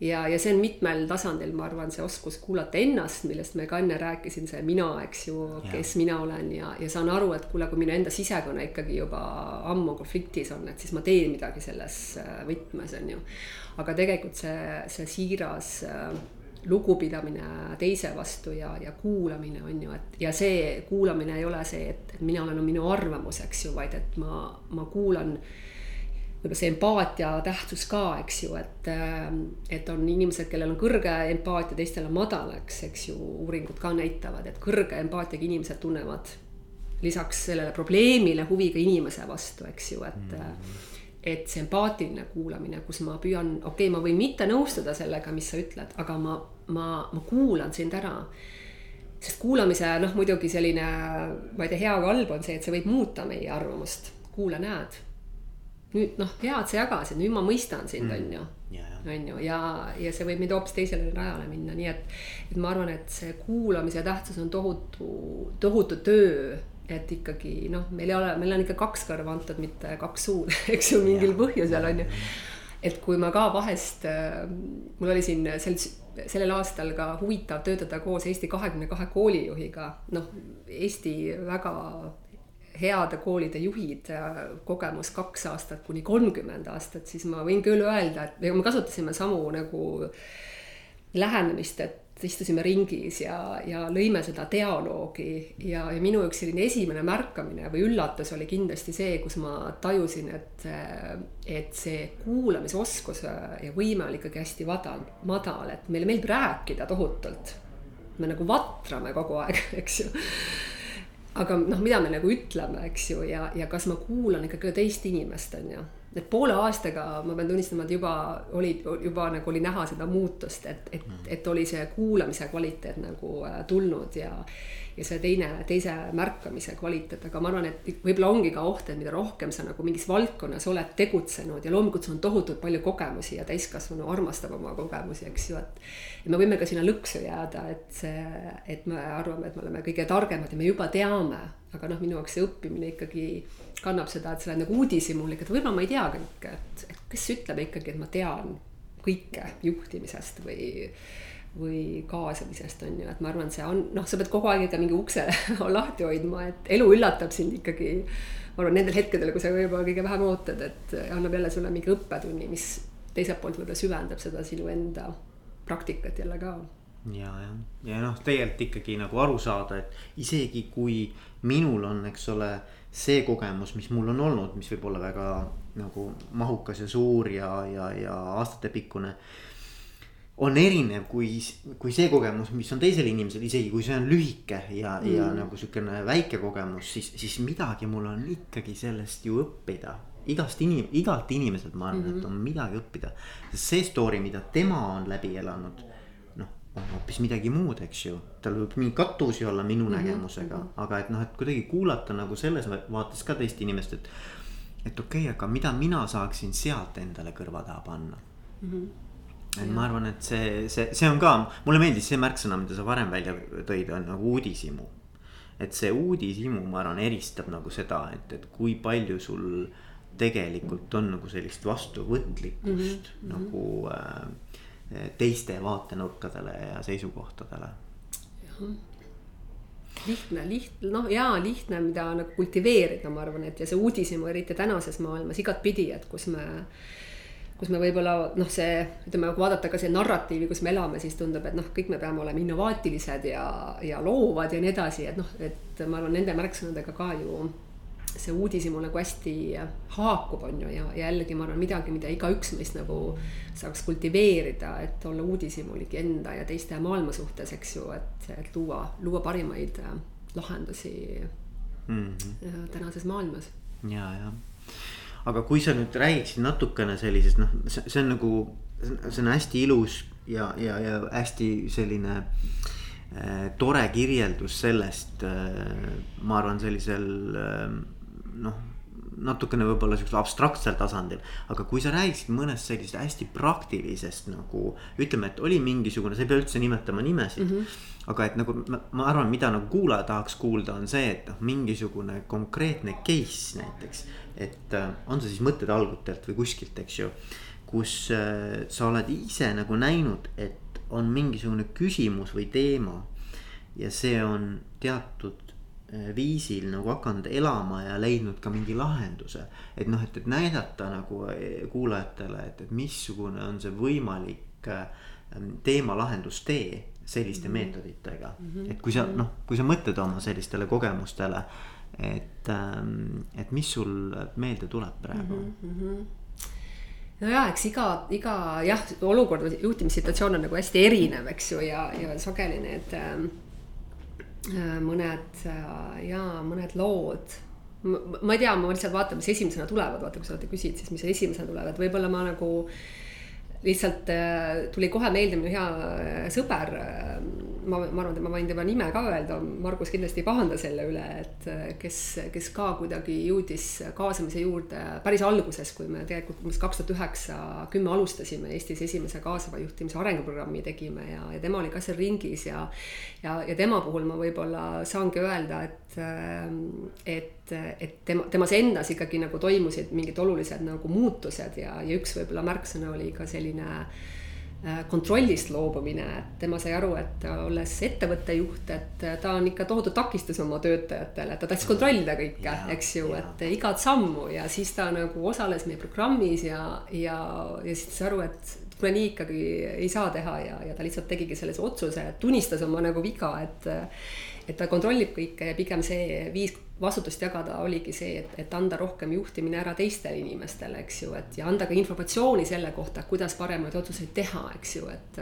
ja, ja see on mitmel tasandil, ma arvan, see oskus kuulata ennast, millest me ka enne rääkisin, see mina, eks ju, kes ja. mina olen ja, ja saan aru, et kuule, kui minu enda sisekonna ikkagi juba ammu konfliktis on, et siis ma teen midagi selles äh, võtmes, on ju. aga tegelikult see, see siiras äh, lugupidamine teise vastu ja, ja kuulamine on ju, et ja see kuulamine ei ole see, et, et mina olen minu arvamus, eks ju, vaid et ma, ma kuulan võib-olla see empaatia tähtsus ka, eks ju, et, ähm, et on inimesed, kellel on kõrge empaatia, teistel on madal, eks, eks ju, uuringud ka näitavad, et kõrge empaatiaga inimesed tunnevad lisaks sellele probleemile huvi ka inimese vastu, eks ju, et mm. -hmm. et see empaatiline kuulamine, kus ma püüan, okei okay,, ma võin mitte nõustuda sellega, mis sa ütled, aga ma, ma, ma kuulan sind ära sest kuulamise noh, muidugi selline, ma ei tea, hea või halb on see, et see võib muuta meie arvamust. kuula, näed nüüd noh, hea, et sa jagasid, nüüd ma mõistan sind mm., on ju. on ju, ja, ja see võib mind hoopis teisele rajale minna, nii et, et ma arvan, et see kuulamise tähtsus on tohutu, tohutu töö et ikkagi noh, meil ei ole, meil on ikka kaks kõrva antud, mitte kaks suud, *laughs* eks ju, mingil põhjusel on ju. et kui ma ka vahest, äh, mul oli siin sel, sellel aastal ka huvitav töötada koos Eesti kahekümne kahe koolijuhiga, noh, Eesti väga heade koolide juhid, kogemus kaks aastat kuni kolmkümmend aastat, siis ma võin küll öelda, et me kasutasime samu nagu lähenemist, et istusime ringis ja, ja lõime seda dialoogi ja, ja minu üks selline esimene märkamine või üllatus oli kindlasti see, kus ma tajusin, et, et see kuulamisoskus ja võime oli ikkagi hästi madal, madal, et meile meeldib rääkida tohutult. me nagu vatrame kogu aeg, *laughs* eks ju aga noh, mida me nagu ütleme, eks ju, ja, ja kas ma kuulan ikkagi teist inimest, on ju. Et poole aastaga ma pean tunnistama, et juba oli, juba nagu oli näha seda muutust, et, et, et oli see kuulamise kvaliteet nagu äh, tulnud ja ja see teine, teise märkamise kvaliteet, aga ma arvan, et võib-olla ongi ka oht, et mida rohkem sa nagu mingis valdkonnas oled tegutsenud ja loomulikult sul on tohutult palju kogemusi ja täiskasvanu armastab oma kogemusi, eks ju, et. et me võime ka sinna lõksu jääda, et see, et me arvame, et me oleme kõige targemad ja me juba teame, aga noh, minu jaoks see õppimine ikkagi kannab seda, et sa oled nagu uudishimulik, et võib-olla ma ei tea kõike, et, et kes ütleb ikkagi, et ma tean kõike juhtimisest või või kaasamisest on ju, et ma arvan, see on noh, sa pead kogu aeg ikka mingi ukse *laughs* lahti hoidma, et elu üllatab sind ikkagi. ma arvan nendel hetkedel, kui sa võib-olla kõige vähem ootad, et annab jälle sulle mingi õppetunni, mis teiselt poolt võib-olla süvendab seda sinu enda praktikat jälle ka. ja, ja, ja noh, tegelikult ikkagi nagu aru saada, et isegi kui minul on, eks ole, see kogemus, mis mul on olnud, mis võib olla väga nagu mahukas ja suur ja, ja, ja aastatepikkune on erinev kui, kui see kogemus, mis on teisel inimesel, isegi kui see on lühike ja mm., ja nagu sihukene väike kogemus, siis, siis midagi mul on ikkagi sellest ju õppida. igast inim-, igalt inimeselt ma arvan mm, -hmm. et on midagi õppida. sest see story, mida tema on läbi elanud, hoopis midagi muud, eks ju. tal võib mingeid kattuvusi olla minu mm -hmm. nägemusega, mhm. aga et noh, et kuidagi kuulata nagu selles vaates ka teist inimest, et. et okei okay,, aga mida mina saaksin sealt endale kõrva taha panna mm. -hmm et ma arvan, et see, see, see on ka, mulle meeldis see märksõna, mida sa varem välja tõid, on nagu uudishimu. et see uudishimu, ma arvan, eristab nagu seda, et, et kui palju sul tegelikult on nagu sellist vastuvõtlikkust mm -hmm. nagu äh, teiste vaatenurkadele ja seisukohtadele. lihtne, lihtne, noh jaa, lihtne, mida nagu kultiveerida, ma arvan, et ja see uudishimu eriti tänases maailmas igatpidi, et kus me kus me võib-olla noh, see ütleme, kui vaadata ka see narratiivi, kus me elame, siis tundub, et noh, kõik me peame olema innovaatilised ja, ja loovad ja nii edasi, et noh, et ma arvan, nende märksõnadega ka ju see uudishimu nagu hästi haakub, on ju, ja, jällegi ma arvan midagi, mida igaüks meist nagu saaks kultiveerida, et olla uudishimulik enda ja teiste maailma suhtes, eks ju, et, et luua, luua parimaid lahendusi mm -hmm. tänases maailmas. ja, ja aga kui sa nüüd räägiksid natukene sellisest noh, see on nagu, see on hästi ilus ja, ja, ja hästi selline äh, tore kirjeldus sellest äh,, ma arvan, sellisel äh, noh natukene võib-olla siuksel abstraktsel tasandil. aga kui sa räägiksid mõnest sellisest hästi praktilisest nagu ütleme, et oli mingisugune, sa ei pea üldse nimetama nimesid mm. -hmm. aga et nagu ma, ma arvan, mida nagu kuulaja tahaks kuulda, on see, et noh, mingisugune konkreetne case näiteks. et äh, on see siis mõtted algutelt või kuskilt, eks ju. kus äh, sa oled ise nagu näinud, et on mingisugune küsimus või teema. ja see on teatud viisil nagu hakanud elama ja leidnud ka mingi lahenduse. et noh, et, et näidata nagu äh, kuulajatele, et, et missugune on see võimalik äh, teema lahendustee selliste mm -hmm. meetoditega mm. -hmm. et kui sa noh, kui sa mõtled oma sellistele kogemustele, et, ähm, et mis sul meelde tuleb praegu mm? -hmm no ja, eks iga, iga jah, olukord, juhtimissituatsioon on nagu hästi erinev, eks ju, ja, ja sageli need äh, Äh, mõned äh, jaa, mõned lood. ma ei tea, ma lihtsalt vaatan, mis esimesena tulevad, vaata, kui sa alati küsid, siis mis esimesena tulevad, võib-olla ma nagu lihtsalt äh, tuli kohe meelde minu hea sõber ma, ma arvan, et ma võin tema nime ka öelda, Margus kindlasti ei pahanda selle üle, et kes, kes ka kuidagi jõudis kaasamise juurde päris alguses, kui me tegelikult umbes kaks tuhat üheksa, kümme alustasime Eestis esimese kaasava juhtimise arenguprogrammi tegime ja, ja tema oli ka seal ringis ja. ja, ja tema puhul ma võib-olla saangi öelda, et, et, et tema, temas endas ikkagi nagu toimusid mingid olulised nagu muutused ja, ja üks võib-olla märksõna oli ka selline Äh, kontrollist loobumine, et tema sai aru, et olles ettevõtte juht, et ta on ikka tohutu takistus oma töötajatele, ta tahtis kontrollida kõike, eks ju, et igat sammu ja siis ta nagu osales meie programmis ja, ja, ja siis ta sai aru, et kuule nii ikkagi ei saa teha ja, ja ta lihtsalt tegigi selles otsuse, tunnistas oma nagu viga, et et ta kontrollib kõike ja pigem see viis vastutust jagada oligi see, et, et anda rohkem juhtimine ära teistele inimestele, eks ju, et ja anda ka informatsiooni selle kohta, kuidas paremaid otsuseid teha, eks ju, et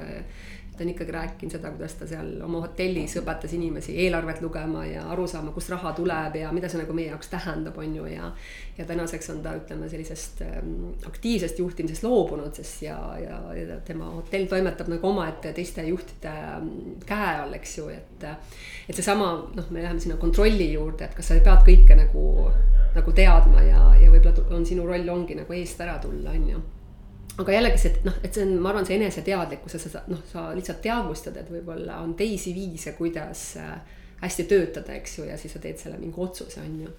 ta on ikkagi rääkinud seda, kuidas ta seal oma hotellis õpetas inimesi eelarvet lugema ja aru saama, kust raha tuleb ja mida see nagu meie jaoks tähendab, on ju, ja ja tänaseks on ta, ütleme, sellisest ähm, aktiivsest juhtimisest loobunud, sest ja, ja, ja tema hotell toimetab nagu omaette teiste juhtide ähm, käe all, eks ju, et et seesama, noh, me läheme sinna kontrolli juurde, et kas sa pead kõike nagu, nagu teadma ja, ja võib-olla on sinu roll ongi nagu eest ära tulla, on ju aga jällegi see, et noh, et see on, ma arvan, see eneseteadlikkus ja sa noh, sa lihtsalt teadvustad, et võib-olla on teisi viise, kuidas äh, hästi töötada, eks ju, ja siis sa teed selle mingi otsuse, on ju.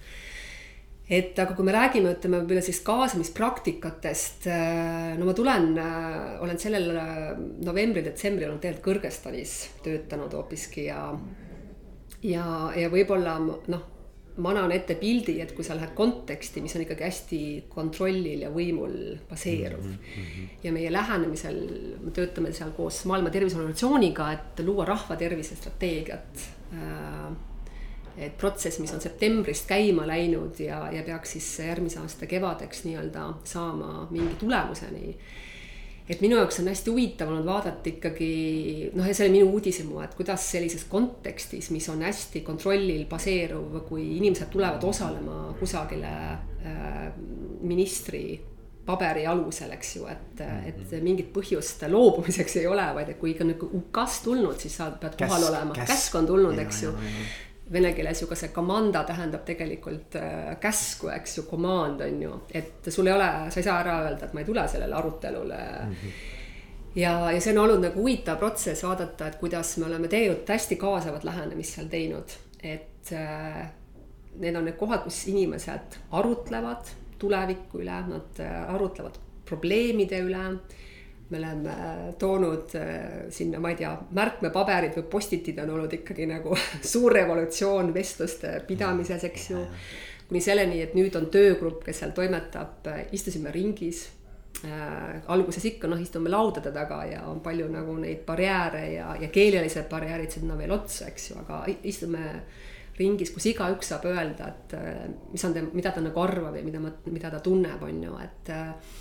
Et aga kui me räägime, ütleme võib-olla siis kaasamispraktikatest, äh, no ma tulen, äh, olen sellel novembri-detsembril olen tegelikult Kõrgõzstanis töötanud hoopiski ja ja, ja võib-olla noh, ma annan ette pildi, et kui sa lähed konteksti, mis on ikkagi hästi kontrollil ja võimul baseeruv mm. -hmm. ja meie lähenemisel, me töötame seal koos Maailma Terviseorganisatsiooniga, et luua rahva tervise strateegiat. Äh, et protsess, mis on septembrist käima läinud ja, ja peaks siis järgmise aasta kevadeks nii-öelda saama mingi tulemuseni et minu jaoks on hästi huvitav olnud vaadata ikkagi noh, ja see oli minu uudishimu, et kuidas sellises kontekstis, mis on hästi kontrollil baseeruv, kui inimesed tulevad osalema kusagile äh, ministri paberi alusel, eks ju, et, et mhm. mingit põhjust loobumiseks ei ole, vaid et kui ikka nihuke ukas tulnud, siis sa pead kohal olema, käsk. on tulnud, eks ju vene keeles ju ka see komanda tähendab tegelikult äh, käsku, eks ju, command on ju, et sul ei ole, sa ei saa ära öelda, et ma ei tule sellele arutelule mm. -hmm. ja, ja see on olnud nagu huvitav protsess vaadata, et kuidas me oleme teinud hästi kaasavat lähenemist seal teinud, et äh, need on need kohad, kus inimesed arutlevad tuleviku üle, nad äh, arutlevad probleemide üle me oleme äh, toonud äh, sinna, ma ei tea, märkmepaberid või postitid on olnud ikkagi nagu *laughs* suur revolutsioon vestluste pidamises, eks ju. kuni selleni, et nüüd on töögrupp, kes seal toimetab, äh, istusime ringis äh,. alguses ikka noh, istume laudade taga ja on palju nagu neid barjääre ja, ja keelelised barjäärid sinna veel otsa, eks ju, aga istume ringis, kus igaüks saab öelda, et mis on, mida ta nagu arvab ja mida, mida ta tunneb, on ju, et äh,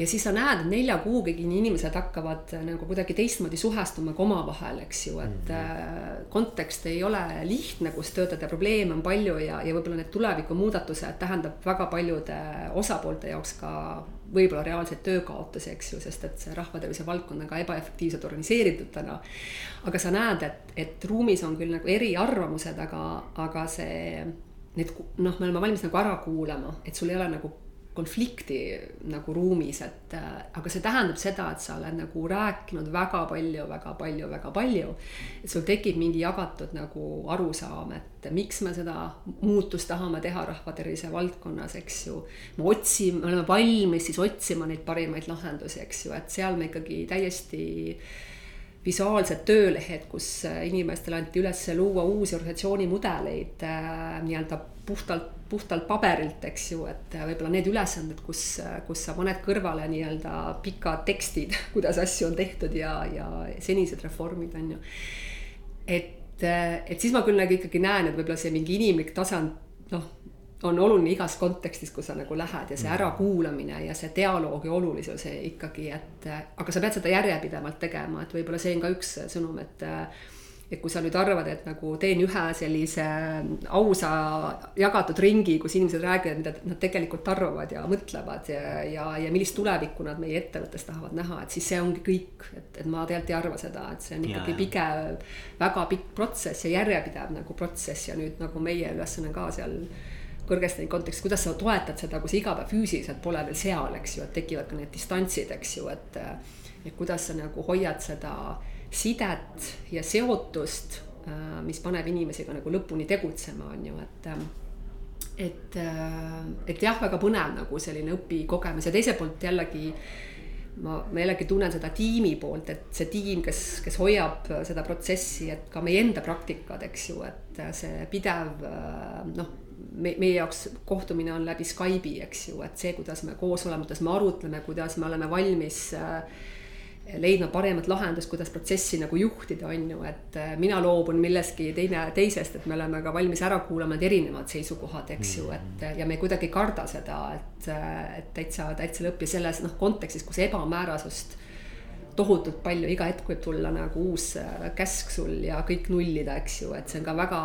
ja siis sa näed, et nelja kuugagi inimesed hakkavad nagu kuidagi teistmoodi suhestuma ka omavahel, eks ju, et mm -hmm. kontekst ei ole lihtne, kus töötada, probleeme on palju ja, ja võib-olla need tulevikumuudatused tähendab väga paljude osapoolte jaoks ka võib-olla reaalseid töökaotusi, eks ju, sest et see rahvatervise valdkond on ka ebaefektiivselt organiseeritud täna. aga sa näed, et, et ruumis on küll nagu eriarvamused, aga, aga see, need noh, me oleme valmis nagu ära kuulama, et sul ei ole nagu konflikti nagu ruumis, et äh, aga see tähendab seda, et sa oled nagu rääkinud väga palju, väga palju, väga palju. et sul tekib mingi jagatud nagu arusaam, et miks me seda muutust tahame teha rahvatervise valdkonnas, eks ju. me otsime, me oleme valmis siis otsima neid parimaid lahendusi, eks ju, et seal me ikkagi täiesti visuaalsed töölehed, kus inimestele anti üles luua uusi organisatsioonimudeleid äh, nii-öelda puhtalt, puhtalt paberilt, eks ju, et võib-olla need ülesanded, kus, kus sa paned kõrvale nii-öelda pikad tekstid, *laughs* kuidas asju on tehtud ja, ja senised reformid on ju. et, et siis ma küll nagu ikkagi näen, et võib-olla see mingi inimlik tasand, noh, on oluline igas kontekstis, kus sa nagu lähed ja see mm. ärakuulamine ja see dialoogi olulisus ikkagi, et aga sa pead seda järjepidevalt tegema, et võib-olla see on ka üks sõnum, et et kui sa nüüd arvad, et nagu teen ühe sellise ausa jagatud ringi, kus inimesed räägivad, mida nad tegelikult arvavad ja mõtlevad ja, ja, ja millist tulevikku nad meie ettevõttes tahavad näha, et siis see ongi kõik, et, et ma tegelikult ei arva seda, et see on ikkagi pigem väga pikk protsess ja järjepidev nagu protsess ja nüüd nagu meie ülesanne ka seal kõrgesteni kontekstis, kuidas sa toetad seda, kui sa iga päev füüsiliselt pole veel seal, eks ju, et tekivad ka need distantsid, eks ju, et. et kuidas sa nagu hoiad seda sidet ja seotust, äh, mis paneb inimesi ka nagu lõpuni tegutsema, on ju, et äh, et, äh, et jah, väga põnev nagu selline õpikogemus. Ja teiselt poolt jällegi ma, ma jällegi tunnen seda tiimi poolt, et see tiim, kes, kes hoiab seda protsessi, et ka meie enda praktikad, eks ju, et see pidev noh, me, meie jaoks kohtumine on läbi Skype'i, eks ju, et see, kuidas me koos oleme, kuidas me arutleme, kuidas me oleme valmis äh, leidma paremat lahendust, kuidas protsessi nagu juhtida, on ju, et äh, mina loobun millestki teine, teisest, et me oleme ka valmis ära kuulama need erinevad seisukohad, eks ju, et ja me kuidagi ei karda seda, et, äh, et täitsa, täitsa lõpp ja selles noh, kontekstis, kus ebamäärasust tohutult palju, iga hetk võib tulla nagu uus äh, käsk sul ja kõik nullida, eks ju, et see on ka väga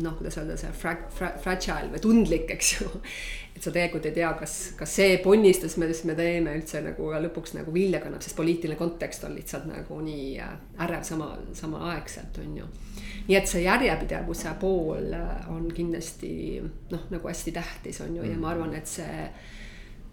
noh, kuidas öelda, see fra-, fra-, fragile või tundlik, eks ju. et sa tegelikult ei tea, kas, kas see ponnistus, mis me teeme üldse nagu lõpuks nagu vilja kannab, sest poliitiline kontekst on lihtsalt nagu nii äh, ärev sama, samaaegselt, on ju. nii et see järjepidevuse pool on kindlasti noh, nagu hästi tähtis, on ju, ja ma arvan, et see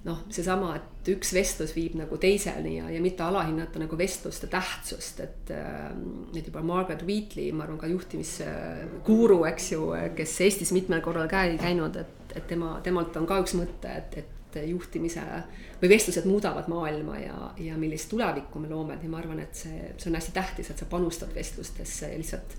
noh, seesama, et üks vestlus viib nagu teiseni ja, ja mitte alahinnata nagu vestluste tähtsust, et äh,. et juba Margaret Wheatley, ma arvan ka juhtimisguru, eks ju, kes Eestis mitmel korral käi-, käinud, et, et tema, temalt on ka üks mõte, et, et juhtimise või vestlused muudavad maailma ja, ja millist tulevikku me loome, et ma arvan, et see, see on hästi tähtis, et sa panustad vestlustesse lihtsalt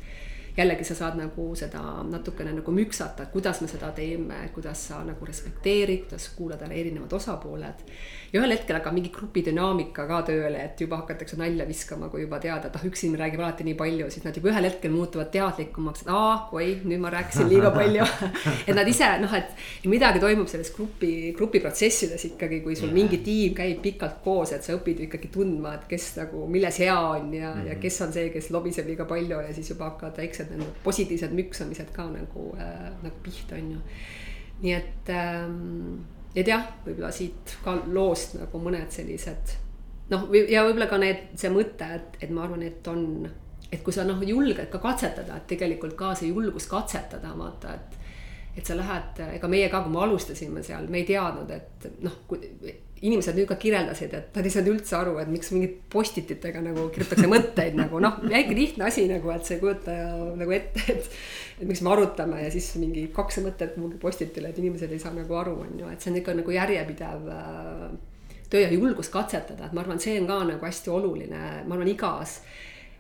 jällegi sa saad nagu seda natukene nagu müksata, kuidas me seda teeme, kuidas sa nagu respekteerid, kuidas kuulad ära erinevad osapooled. ja ühel hetkel hakkab mingi grupi dünaamika ka tööle, et juba hakatakse nalja viskama, kui juba teada, et ah, üks inimene räägib alati nii palju, siis nad juba ühel hetkel muutuvad teadlikumaks, et aa, oi, nüüd ma rääkisin liiga *laughs* palju et nad ise noh, et midagi toimub selles grupi, grupiprotsessides ikkagi, kui sul mingi tiim käib pikalt koos, et sa õpid ju ikkagi tundma, et kes nagu milles hea on ja mm, -hmm. ja mhm. kes on see, kes lobiseb liiga palju ja siis juba hakkavad väiksed need nagu positiivsed müksamised ka nagu äh,, nagu pihta, on ju. nii et ähm,, et jah, võib-olla siit ka loost nagu mõned sellised noh, ja võib-olla ka need, see mõte, et, et ma arvan, et on, et kui sa noh, julged ka katsetada, et tegelikult ka see julgus katsetada, vaata, et et sa lähed, ega meie ka, kui me alustasime seal, me ei teadnud, et noh, inimesed nüüd ka kirjeldasid, et nad ei saanud üldse aru, et miks mingid postititega nagu kirjutatakse mõtteid nagu noh, väike lihtne asi nagu, et sa ei kujuta nagu ette, et. et miks me arutame ja siis mingi kaks mõtet kuhugi postitile, et inimesed ei saa nagu aru, on ju, et see on ikka nagu järjepidev äh, töö ja julgus katsetada, et ma arvan, see on ka nagu hästi oluline, ma arvan, igas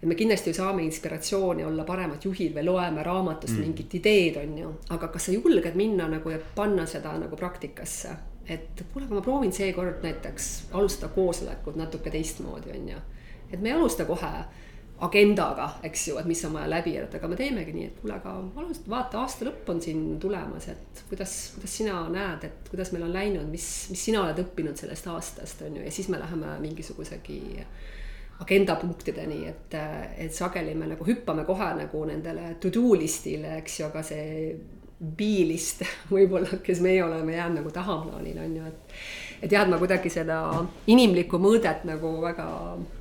et me kindlasti ju saame inspiratsiooni olla paremad juhid või loeme raamatust mm. mingit ideed, on ju, aga kas sa julged minna nagu ja panna seda nagu praktikasse et kuule, aga ma proovin seekord näiteks alustada koosolekut natuke teistmoodi, on ju. et me ei alusta kohe agendaga, eks ju, et mis on vaja läbi elada, aga me teemegi nii, et kuule, aga alusta, vaata, aasta lõpp on siin tulemas, et kuidas, kuidas sina näed, et kuidas meil on läinud, mis, mis sina oled õppinud sellest aastast, on ju, ja siis me läheme mingisugusegi agenda punktideni, et, et sageli me nagu hüppame kohe nagu nendele to do list'ile, eks ju, aga see biilist *laughs* võib-olla, kes meie oleme, jääb nagu tahaplaanile on ju, et. et jah, et ma kuidagi seda inimlikku mõõdet nagu väga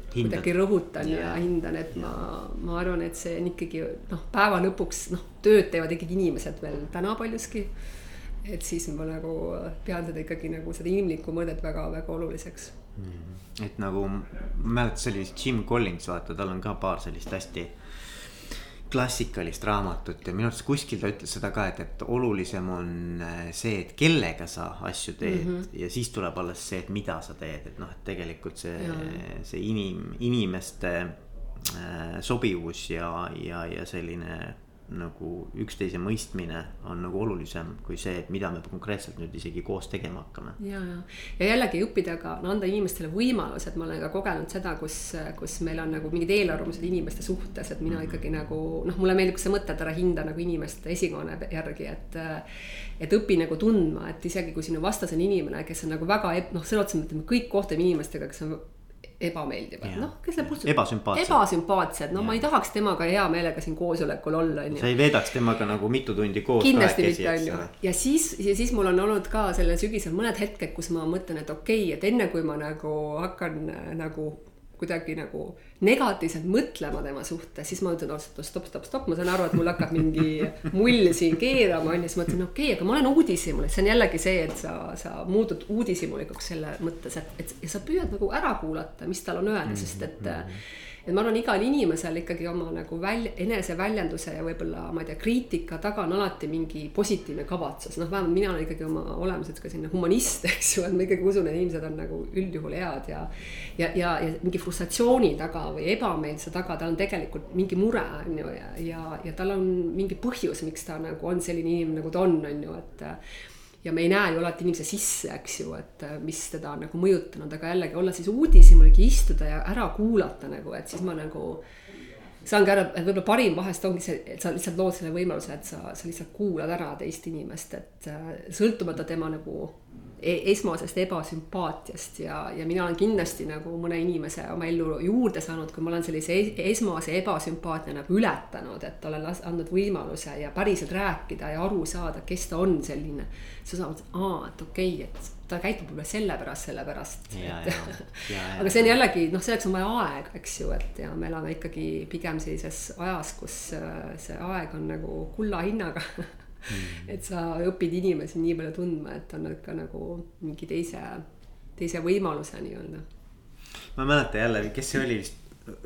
Hindad. kuidagi rõhutan ja. ja hindan, et ma, ma arvan, et see on ikkagi noh, päeva lõpuks noh, tööd teevad ikkagi inimesed veel täna paljuski. et siis ma nagu pean seda ikkagi nagu seda inimlikku mõõdet väga-väga oluliseks mm. -hmm. et nagu ma mäletan, see oli Jim Collins, vaata, tal on ka paar sellist hästi klassikalist raamatut ja minu arust kuskil ta ütles seda ka, et, et olulisem on äh, see, et kellega sa asju teed mm -hmm. ja siis tuleb alles see, et mida sa teed, et noh, et tegelikult see, see inim, inimeste äh, sobivus ja, ja, ja selline nagu üksteise mõistmine on nagu olulisem kui see, et mida me konkreetselt nüüd isegi koos tegema hakkame. ja, ja, ja jällegi õppida ka, no anda inimestele võimalused, ma olen ka kogenud seda, kus, kus meil on nagu mingid eelarvamused inimeste suhtes, et mina mm -hmm. ikkagi nagu noh, mulle meeldib see mõte, et ära hinda nagu inimest esikohane järgi, et. et õpi nagu tundma, et isegi kui sinu vastas on inimene, kes on nagu väga noh, sõna otseses mõttes me kõik kohtume inimestega, kes on ebameeldivad, noh, kes läheb puhtalt. ebasümpaatsed. ebasümpaatsed, no ja. ma ei tahaks temaga hea meelega siin koosolekul olla, on ju. sa ei veedaks temaga nagu mitu tundi koos. kindlasti mitte, on ju. ja siis, ja siis mul on olnud ka sellel sügisel mõned hetked, kus ma mõtlen, et okei okay,, et enne kui ma nagu hakkan nagu kuidagi nagu negatiivselt mõtlema tema suhtes, siis ma ütlen, stopp, stopp, stopp, stopp, ma saan aru, et mul hakkab mingi *laughs* mull siin keerama, on ju, siis ma ütlen, okei okay,, aga ma olen uudishimulik, see on jällegi see, et sa, sa muudud uudishimulikuks selle mõttes, et, et ja sa püüad nagu ära kuulata, mis tal on öelda, sest et mm. -hmm et ma arvan, igal inimesel ikkagi oma nagu välja, eneseväljenduse ja võib-olla ma ei tea, kriitika taga on alati mingi positiivne kavatsus, noh, vähemalt mina olen ikkagi oma olemuselt ka selline humanist, *laughs* eks ju, et ma ikkagi usun, et inimesed on nagu üldjuhul head ja. ja, ja, ja mingi frustratsiooni taga või ebameelsuse taga, tal on tegelikult mingi mure, on ju, ja, ja, ja tal on mingi põhjus, miks ta nagu on selline inimene, nagu ta on, on ju, et ja me ei näe ju alati inimese sisse, eks ju, et äh, mis teda on nagu mõjutanud, aga jällegi olla siis uudishimulik, istuda ja ära kuulata nagu, et siis ma nagu saangi aru, et võib-olla parim vahest ongi see, et sa lihtsalt lood selle võimaluse, et sa, sa lihtsalt kuulad ära teist inimest, et äh, sõltumata tema nagu esmasest ebasümpaatiast ja, ja mina olen kindlasti nagu mõne inimese oma ellu juurde saanud, kui ma olen sellise esmase ebasümpaatia nagu ületanud, et olen andnud võimaluse ja päriselt rääkida ja aru saada, kes ta on selline. sa saad, aa, et okei okay,, et ta käitub võib-olla sellepärast, sellepärast. *laughs* aga see on jällegi noh, selleks on vaja aega, eks ju, et ja me elame ikkagi pigem sellises ajas, kus äh, see aeg on nagu kulla hinnaga. *laughs* et sa õpid inimesi nii palju tundma, et on ikka nagu mingi teise, teise võimaluse nii-öelda. ma ei mäleta jälle, kes see oli vist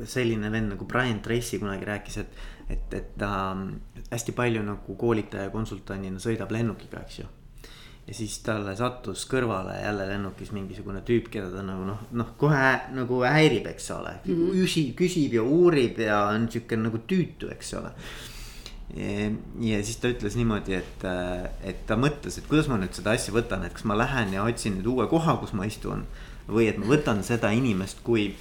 selline vend nagu Brian Tracy kunagi rääkis, et, et, et ta hästi palju nagu koolitaja konsultandina sõidab lennukiga, eks ju ja siis talle sattus kõrvale jälle lennukis mingisugune tüüp, keda ta nagu noh, noh kohe nagu häirib, eks ole mm. -hmm. küsib, küsib ja uurib ja on sihuke nagu tüütu, eks ole. Ja siis ta ütles niimoodi, et, et ta mõtles, et kuidas ma nüüd seda asja võtan, et kas ma lähen ja otsin nüüd uue koha, kus ma istun. või et ma võtan seda inimest kui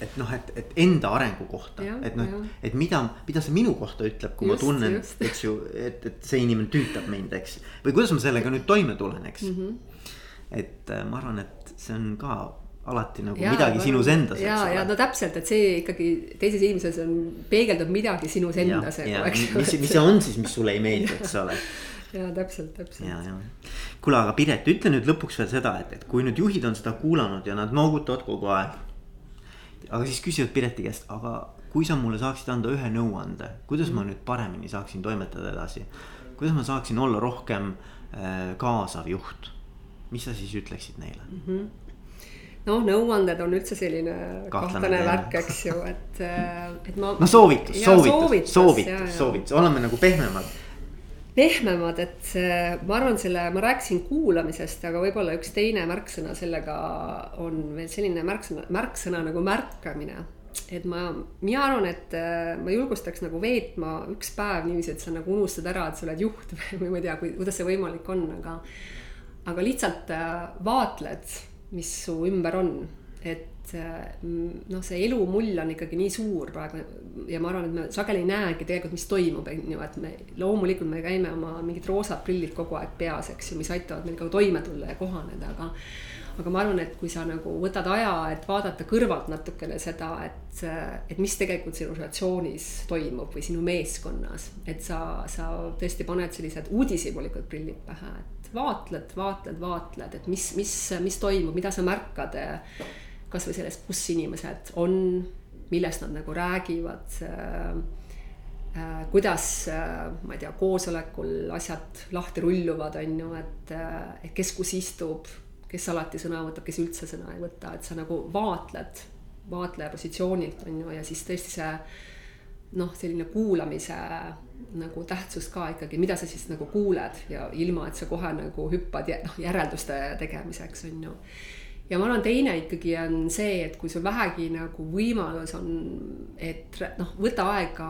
et noh, et, et enda arengu kohta, et noh, et mida, mida see minu kohta ütleb, kui just, ma tunnen, eks ju, et, et see inimene tüütab mind, eks. või kuidas ma sellega nüüd toime tulen, eks mm. -hmm. et äh, ma arvan, et see on ka alati nagu ja, midagi sinus endas. ja, ja no täpselt, et see ikkagi teises inimeses on, peegeldab midagi sinus endas. mis, mis see on siis, mis sulle ei meeldi, eks ole *laughs* ja täpselt, täpselt. ja, ja, kuule, aga Piret, ütle nüüd lõpuks veel seda, et, et kui nüüd juhid on seda kuulanud ja nad noogutavad kogu aeg aga siis küsivad Pireti käest, aga kui sa mulle saaksid anda ühe nõuande, kuidas ma nüüd paremini saaksin toimetada edasi. kuidas ma saaksin olla rohkem äh, kaasav juht, mis sa siis ütleksid neile mm? -hmm noh, nõuanded on üldse selline kahtlane, kahtlane värk, eks ju, et, äh, et ma. no soovitus, soovitus, soovitus, soovitus, oleme nagu pehmemad pehmemad, et ma arvan, selle, ma rääkisin kuulamisest, aga võib-olla üks teine märksõna sellega on veel selline märksõna, märksõna nagu märkamine. et ma, mina arvan, et äh, ma julgustaks nagu veetma üks päev niiviisi, et sa nagu unustad ära, et sa oled juht *laughs* või ma ei tea, kuidas see võimalik on, aga. aga lihtsalt äh, vaatled, mis su ümber on, et et noh, see elumull on ikkagi nii suur praegu ja ma arvan, et me sageli ei näegi tegelikult, mis toimub, on ju, et me loomulikult me käime oma mingid roosad prillid kogu aeg peas, eks ju, mis aitavad meil ka toime tulla ja kohaneda, aga aga ma arvan, et kui sa nagu võtad aja, et vaadata kõrvalt natukene seda, et, et mis tegelikult sinu situatsioonis toimub või sinu meeskonnas, et sa, sa tõesti paned sellised uudishimulikud prillid pähe, et vaatled, vaatled, vaatled, et mis, mis, mis toimub, mida sa märkad kasvõi sellest, kus inimesed on, millest nad nagu räägivad äh,. Äh, kuidas äh,, ma ei tea, koosolekul asjad lahti rulluvad, on ju, et, äh, kes kus istub, kes alati sõna võtab, kes üldse sõna ei võta, et sa nagu vaatled, vaatleja positsioonilt on ju, ja siis tõesti see noh, selline kuulamise nagu tähtsus ka ikkagi, mida sa siis nagu kuuled ja ilma, et sa kohe nagu hüppad noh, järelduste tegemiseks on ju. Ja ma arvan, teine ikkagi on see, et kui sul vähegi nagu võimalus on, et noh, võta aega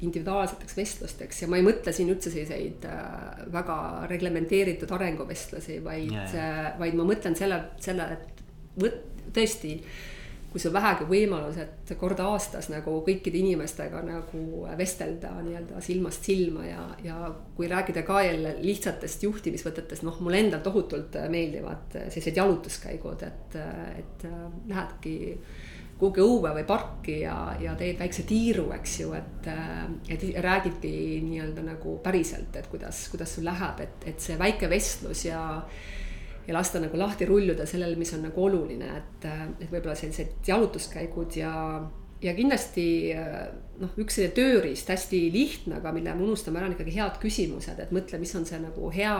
individuaalseteks vestlusteks ja ma ei mõtle siin üldse selliseid äh, väga reglementeeritud arenguvestlusi, vaid, äh, vaid ma mõtlen selle, selle, et võt-, tõesti kui sul vähegi võimalus, et kord aastas nagu kõikide inimestega nagu vestelda nii-öelda silmast silma ja, ja kui rääkida ka jälle lihtsatest juhtimisvõtetest, noh, mulle endal tohutult meeldivad sellised jalutuskäigud, et, et lähedki kuhugi õue või parki ja, ja teed väikse tiiru, eks ju, et, et räägidki nii-öelda nagu päriselt, et kuidas, kuidas sul läheb, et, et see väike vestlus ja ja lasta nagu lahti rulluda sellele, mis on nagu oluline, et, et võib-olla sellised jalutuskäigud ja, ja kindlasti noh, üks selline tööriist, hästi lihtne, aga mille me unustame ära, on ikkagi head küsimused, et mõtle, mis on see nagu hea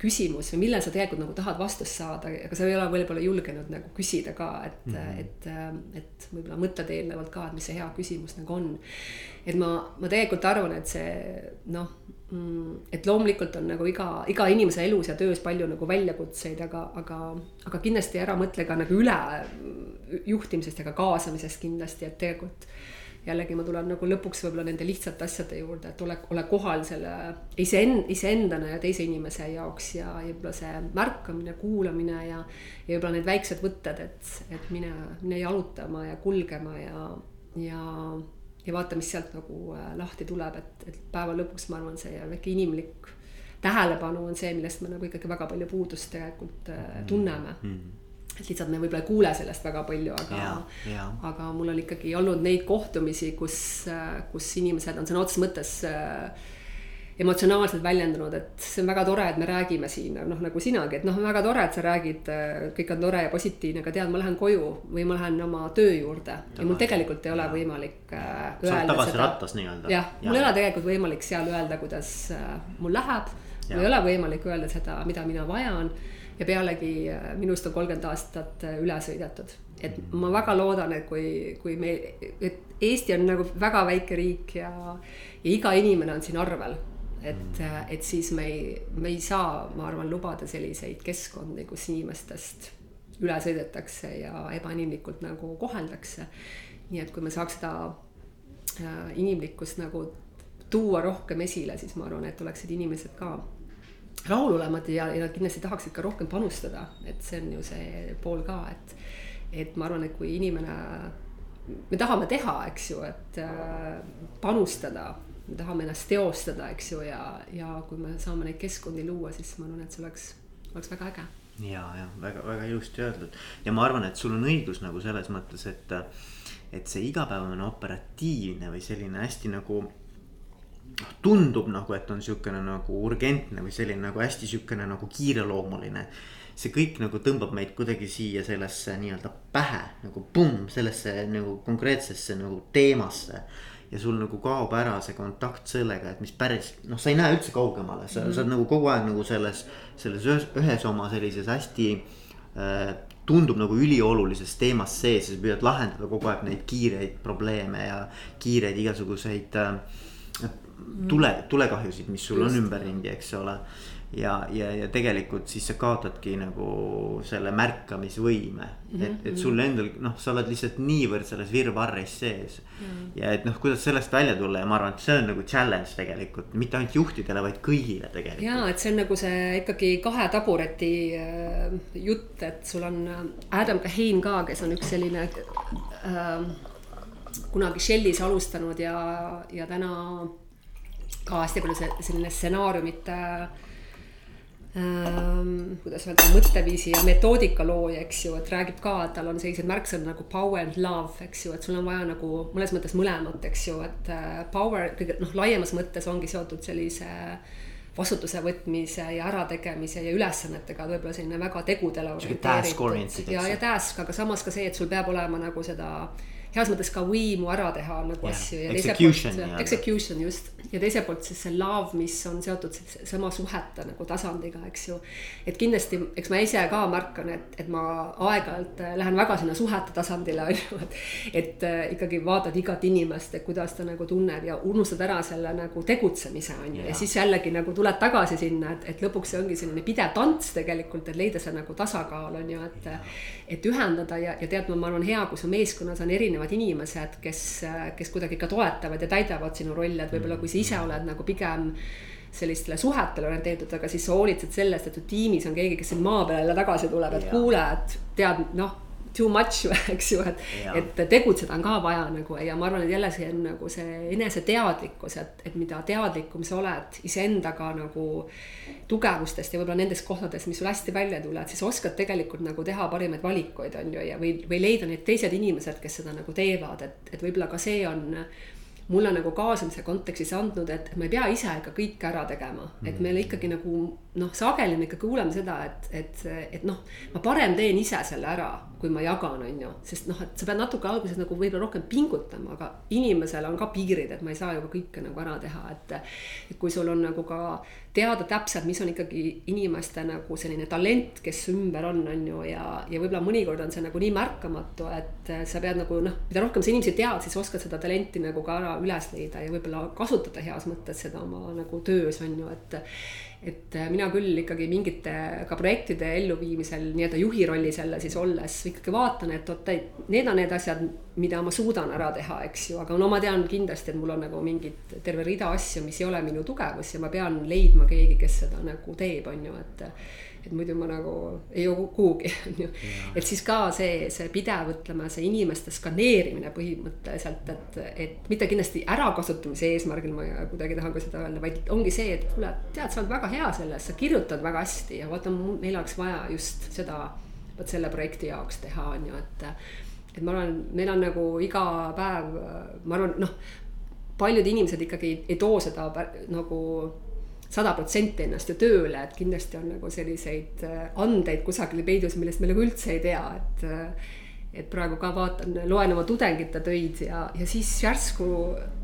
küsimus või millal sa tegelikult nagu tahad vastust saada, aga sa ei ole võib-olla julgenud nagu küsida ka, et mm, -hmm. et, et võib-olla mõtled eelnevalt ka, et mis see hea küsimus nagu on. et ma, ma tegelikult arvan, et see noh et loomulikult on nagu iga, iga inimese elus ja töös palju nagu väljakutseid, aga, aga, aga kindlasti ära mõtle ka nagu üle juhtimisest ja ka kaasamisest kindlasti, et tegelikult jällegi ma tulen nagu lõpuks võib-olla nende lihtsate asjade juurde, et ole, ole kohal selle iseend-, iseendana ja teise inimese jaoks ja, ja võib-olla see märkamine, kuulamine ja. ja võib-olla need väiksed võtted, et, et mine, mine jalutama ja kulgema ja, ja ja vaata, mis sealt nagu äh, lahti tuleb, et, et päeva lõpuks ma arvan, see väike inimlik tähelepanu on see, millest me nagu ikkagi väga palju puudust tegelikult äh, tunneme. Mm. -hmm et lihtsalt me võib-olla ei kuule sellest väga palju, aga, aga mul on ikkagi olnud neid kohtumisi, kus, äh, kus inimesed on sõna otseses mõttes äh, emotsionaalselt väljendunud, et see on väga tore, et me räägime siin, noh nagu sinagi, et noh, väga tore, et sa räägid, kõik on tore ja positiivne, aga tead, ma lähen koju või ma lähen oma töö juurde ja mul tegelikult ei ole võimalik äh, öelda. tagasi rattas nii-öelda. jah, mul ei ole tegelikult võimalik seal öelda, kuidas äh, mul läheb. mul ei ole võimalik öelda seda, mida mina vajan ja pealegi äh, minust on kolmkümmend aastat üle sõidetud. et mm. ma väga loodan, et kui, kui me, et Eesti on nagu väga väike riik ja, ja iga inimene on siin arvel et, et siis me ei, me ei saa, ma arvan, lubada selliseid keskkondi, kus inimestest üle sõidetakse ja ebainimlikult nagu koheldakse. nii et kui me saaks seda äh, inimlikkust nagu tuua rohkem esile, siis ma arvan, et oleksid inimesed ka rahulolemad ja, ja nad kindlasti tahaksid ka rohkem panustada, et see on ju see pool ka, et, et ma arvan, et kui inimene, me tahame teha, eks ju, et äh, panustada me tahame ennast teostada, eks ju, ja, ja kui me saame neid keskkondi luua, siis ma arvan, et see oleks, oleks väga äge. ja, ja väga-väga ilusti öeldud ja ma arvan, et sul on õigus nagu selles mõttes, et, et see igapäevane operatiivne või selline hästi nagu noh, tundub nagu, et on sihukene nagu urgentne või selline nagu hästi sihukene nagu kiireloomuline. see kõik nagu tõmbab meid kuidagi siia sellesse nii-öelda pähe nagu pumm, sellesse nagu konkreetsesse nagu teemasse ja sul nagu kaob ära see kontakt sellega, et mis päris noh, sa ei näe üldse kaugemale, sa mm, -hmm. sa oled nagu kogu aeg nagu selles, selles ühes, ühes oma sellises hästi äh, tundub nagu üliolulises teemas sees ja sa püüad lahendada kogu aeg neid kiireid probleeme ja kiireid igasuguseid äh, tule, tulekahjusid, mis sul Just. on ümberringi, eks ole ja, ja, ja tegelikult siis sa kaotadki nagu selle märkamisvõime mm. -hmm. et, et sul endal noh, sa oled lihtsalt niivõrd selles virvarris sees mm. -hmm. ja et noh, kuidas sellest välja tulla ja ma arvan, et see on nagu challenge tegelikult, mitte ainult juhtidele, vaid kõigile tegelikult. ja, et see on nagu see ikkagi kahe tabureti äh, jutt, et sul on äh, Adam Kahane ka, kes on üks selline äh, kunagi Shellis alustanud ja, ja täna ka hästi palju selline stsenaariumite äh, ähm, kuidas öelda, mõtteviisi ja metoodika looja, eks ju, et räägib ka, et tal on sellised märksõnad nagu power and love, eks ju, et sul on vaja nagu mõnes mõttes mõlemat, eks ju, et äh, power kõige noh, laiemas mõttes ongi seotud sellise vastutuse võtmise ja ärategemise ja ülesannetega, võib-olla selline väga tegudele orienteeritud. ja, ja task, aga samas ka see, et sul peab olema nagu seda heas mõttes ka võimu ära teha nagu yeah. asju poolt, execution just. ja teiselt poolt siis see love, mis on seotud sama suhete nagu tasandiga, eks ju. et kindlasti, eks ma ise ka märkan, et, et ma aeg-ajalt äh, lähen väga sinna suhete tasandile, on ju, et. et äh, ikkagi vaatad igat inimest, et kuidas ta nagu tunneb ja unustad ära selle nagu tegutsemise, on ju, ja siis jällegi nagu tuled tagasi sinna, et, et lõpuks see ongi selline pidev tants tegelikult, et leida see nagu tasakaal, on ju, et. et ühendada ja, ja tead, ma arvan, hea, kui su meeskonnas on erinevad erinevad inimesed, kes, kes kuidagi ka toetavad ja täidavad sinu rolli, et võib-olla kui sa ise oled nagu pigem sellistele suhetele orienteeritud, aga siis sa hoolitsed sellest, et su tiimis on keegi, kes sind maa peale tagasi tuleb, et kuule, et tead, noh too much, *laughs* eks ju, et, et tegutseda on ka vaja nagu ja ma arvan, et jälle see on nagu see eneseteadlikkus, et, et mida teadlikum sa oled iseendaga nagu tugevustest ja võib-olla nendest kohtadest, mis sul hästi välja tulevad, siis oskad tegelikult nagu teha parimaid valikuid, on ju, ja või, või leida need teised inimesed, kes seda nagu teevad, et, et võib-olla ka see on mulle nagu kaasamise kontekstis andnud, et ma ei pea ise ikka kõike ära tegema, et meil ikkagi nagu noh, sageli me ikka kuuleme seda, et, et, et noh, ma parem teen ise selle ära, kui ma jagan, on ju, sest noh, et sa pead natuke alguses nagu võib-olla rohkem pingutama, aga inimesel on ka piirid, et ma ei saa ju ka kõike nagu ära teha, et. et kui sul on nagu ka teada täpselt, mis on ikkagi inimeste nagu selline talent, kes ümber on, on ju, ja, ja võib-olla mõnikord on see nagu nii märkamatu, et sa pead nagu noh, mida rohkem sa inimesi tead, siis oskad seda talenti nagu ka ära üles leida ja võib-olla kasutada heas mõttes seda oma nagu töös on ju, et et äh, mina küll ikkagi mingite ka projektide elluviimisel nii-öelda juhi rollis jälle siis olles ikkagi vaatan, et oot, need on need asjad, mida ma suudan ära teha, eks ju, aga no ma tean kindlasti, et mul on nagu mingid terve rida asju, mis ei ole minu tugevus ja ma pean leidma keegi, kes seda nagu teeb, on ju, et et muidu ma nagu ei jõua kuhugi, *laughs* on ju. et siis ka see, see pidev, ütleme, see inimeste skaneerimine põhimõtteliselt, et, et mitte kindlasti ärakasutamise eesmärgil ma kuidagi tahan ka seda öelda, vaid ongi see, et kuule, tead, sa oled väga hea selles, sa kirjutad väga hästi ja vaata, meil oleks vaja just seda, vot selle projekti jaoks teha, on ju, et. et ma arvan, meil on nagu iga päev, ma arvan, noh, paljud inimesed ikkagi ei, ei too seda nagu sada protsenti ennast ju tööle, et kindlasti on nagu selliseid andeid kusagil peidus, millest me nagu üldse ei tea, et et praegu ka vaatan, loen oma tudengite töid ja, ja siis järsku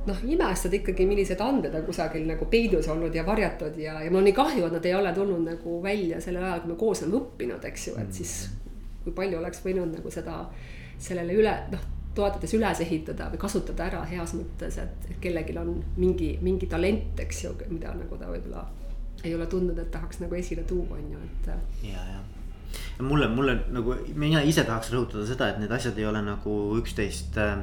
noh, imestad ikkagi, millised anded on kusagil nagu peidus olnud ja varjatud ja, ja mul on nii kahju, et nad ei ole tulnud nagu välja sellel ajal, kui me koos oleme õppinud, eks ju, et siis kui palju oleks võinud nagu seda sellele üle noh, toetades üles ehitada või kasutada ära heas mõttes, et, et kellelgi on mingi, mingi talent, eks ju, mida nagu ta võib-olla ei ole tundnud, et tahaks nagu esile tuua, on ju, et. ja, ja mulle, mulle nagu, mina ise tahaks rõhutada seda, et need asjad ei ole nagu üksteist äh,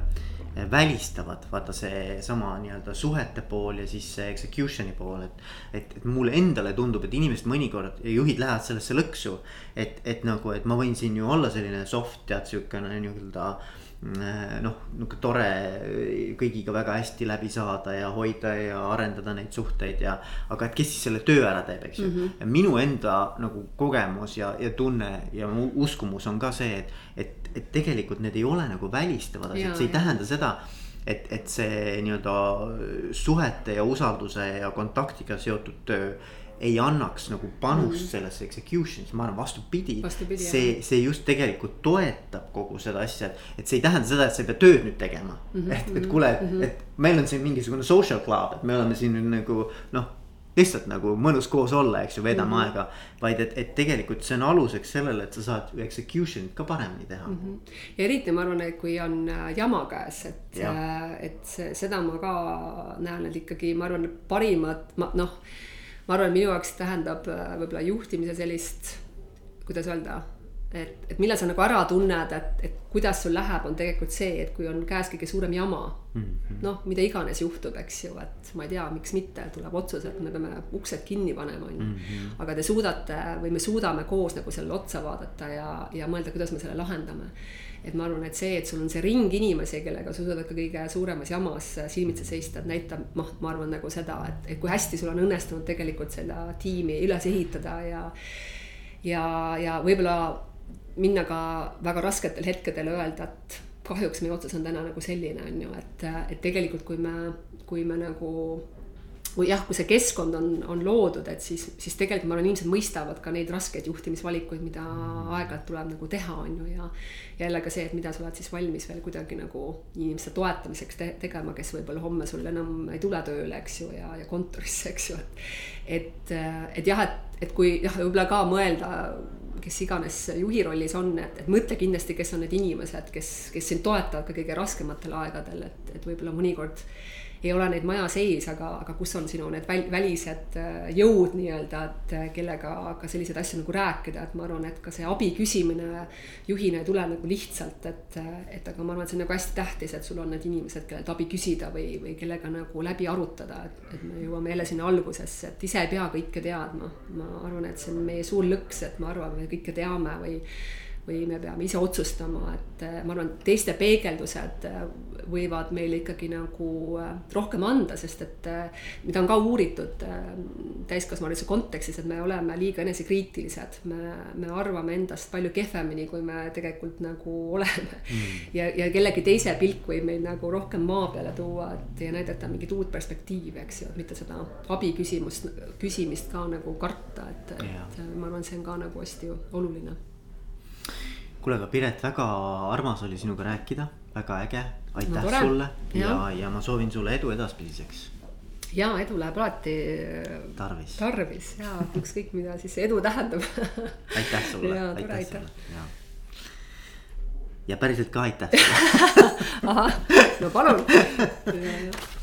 välistavad, vaata seesama nii-öelda suhete pool ja siis see execution'i pool, et. et, et mulle endale tundub, et inimesed mõnikord ja juhid lähevad sellesse lõksu. et, et nagu, et ma võin siin ju olla selline soft tead siukene nii-öelda Äh, noh, nihuke tore kõigiga väga hästi läbi saada ja hoida ja arendada neid suhteid ja. aga et kes siis selle töö ära teeb, eks ju mm. -hmm. ja minu enda nagu kogemus ja, ja tunne ja mu uskumus on ka see, et, et, et tegelikult need ei ole nagu välistavad asjad, see ei ja. tähenda seda et, et see nii-öelda suhete ja usalduse ja kontaktiga seotud töö ei annaks nagu panust mm. sellesse execution'isse, ma arvan vastupidi, vastupidi. see, see just tegelikult toetab kogu seda asja, et, et see ei tähenda seda, et sa ei pea tööd nüüd tegema mm. -hmm. et, et kuule mm, -hmm. et meil on siin mingisugune social club, et me oleme siin nüüd nagu noh lihtsalt nagu mõnus koos olla, eks ju, veedame mm -hmm. aega. vaid et, et tegelikult see on aluseks sellele, et sa saad execution'it ka paremini teha mm. -hmm. ja eriti ma arvan, et kui on äh, jama käes, et, äh, et seda ma ka näen, et ikkagi ma arvan, parimad, ma noh ma arvan, minu jaoks tähendab äh, võib-olla juhtimise sellist, kuidas öelda, et, et millal sa nagu ära tunned, et, et kuidas sul läheb, on tegelikult see, et kui on käes kõige suurem jama mm -hmm.. noh, mida iganes juhtub, eks ju, et ma ei tea, miks mitte, tuleb otsus, et me peame uksed kinni panema, on ju. Mhm. aga te suudate või me suudame koos nagu sellele otsa vaadata ja, ja mõelda, kuidas me selle lahendame et ma arvan, et see, et sul on see ring inimesi, kellega sa suudad ka kõige suuremas jamas silmitsi seista, näitab, noh, ma arvan nagu seda, et, et kui hästi sul on õnnestunud tegelikult seda tiimi üles ehitada ja. ja, ja võib-olla minna ka väga rasketel hetkedel öelda, et kahjuks meie otsus on täna nagu selline, on ju, et, et tegelikult, kui me, kui me nagu kui jah, kui see keskkond on, on loodud, et siis, siis tegelikult ma arvan, inimesed mõistavad ka neid raskeid juhtimisvalikuid, mida aeg-ajalt tuleb nagu teha, on ju, ja. jälle ka see, et mida sa oled siis valmis veel kuidagi nagu inimeste toetamiseks te tegema, kes võib-olla homme sul enam ei tule tööle, eks ju, ja, ja kontorisse, eks ju, et. et, et jah, et, et kui jah, võib-olla ka mõelda kes iganes juhi rollis on, et, et mõtle kindlasti, kes on need inimesed, kes, kes sind toetavad ka kõige raskematel aegadel, et, et võib-olla mõnikord ei ole neid maja sees, aga, aga kus on sinu need väl, välised äh, jõud nii-öelda, et äh, kellega ka selliseid asju nagu rääkida, et ma arvan, et ka see abi küsimine juhina ei tule nagu lihtsalt, et, et aga ma arvan, et see on nagu hästi tähtis, et sul on need inimesed, kellelt abi küsida või, või kellega nagu läbi arutada, et, et me jõuame jälle sinna algusesse, et ise ei pea kõike teadma. ma arvan, et see on meie suur lõks, et me arvame, kõike teame või või me peame ise otsustama, et äh, ma arvan, teiste peegeldused äh, võivad meile ikkagi nagu äh, rohkem anda, sest et mida on ka uuritud täiskasvanuse kontekstis, et me oleme liiga enesekriitilised. me, me arvame endast palju kehvemini, kui me tegelikult nagu *laughs* oleme. Mm.. ja, ja kellegi teise pilk võib meid nagu rohkem maa peale tuua, et ja näidata mingit uut perspektiivi, eks ju, et mitte seda abi küsimust, küsimist ka nagu karta, et, et ma arvan, see on ka nagu hästi oluline kuule, aga Piret, väga armas oli sinuga rääkida, väga äge, aitäh no, sulle. Ja, ja, ja ma soovin sulle edu edaspidiseks. ja edu läheb alati tarvis, tarvis. Ja ükskõik, mida siis edu tähendab. *laughs* Aitäh sulle, aitäh, aitäh sulle. ja ja päriselt ka aitäh *laughs* ahah, no palun *laughs*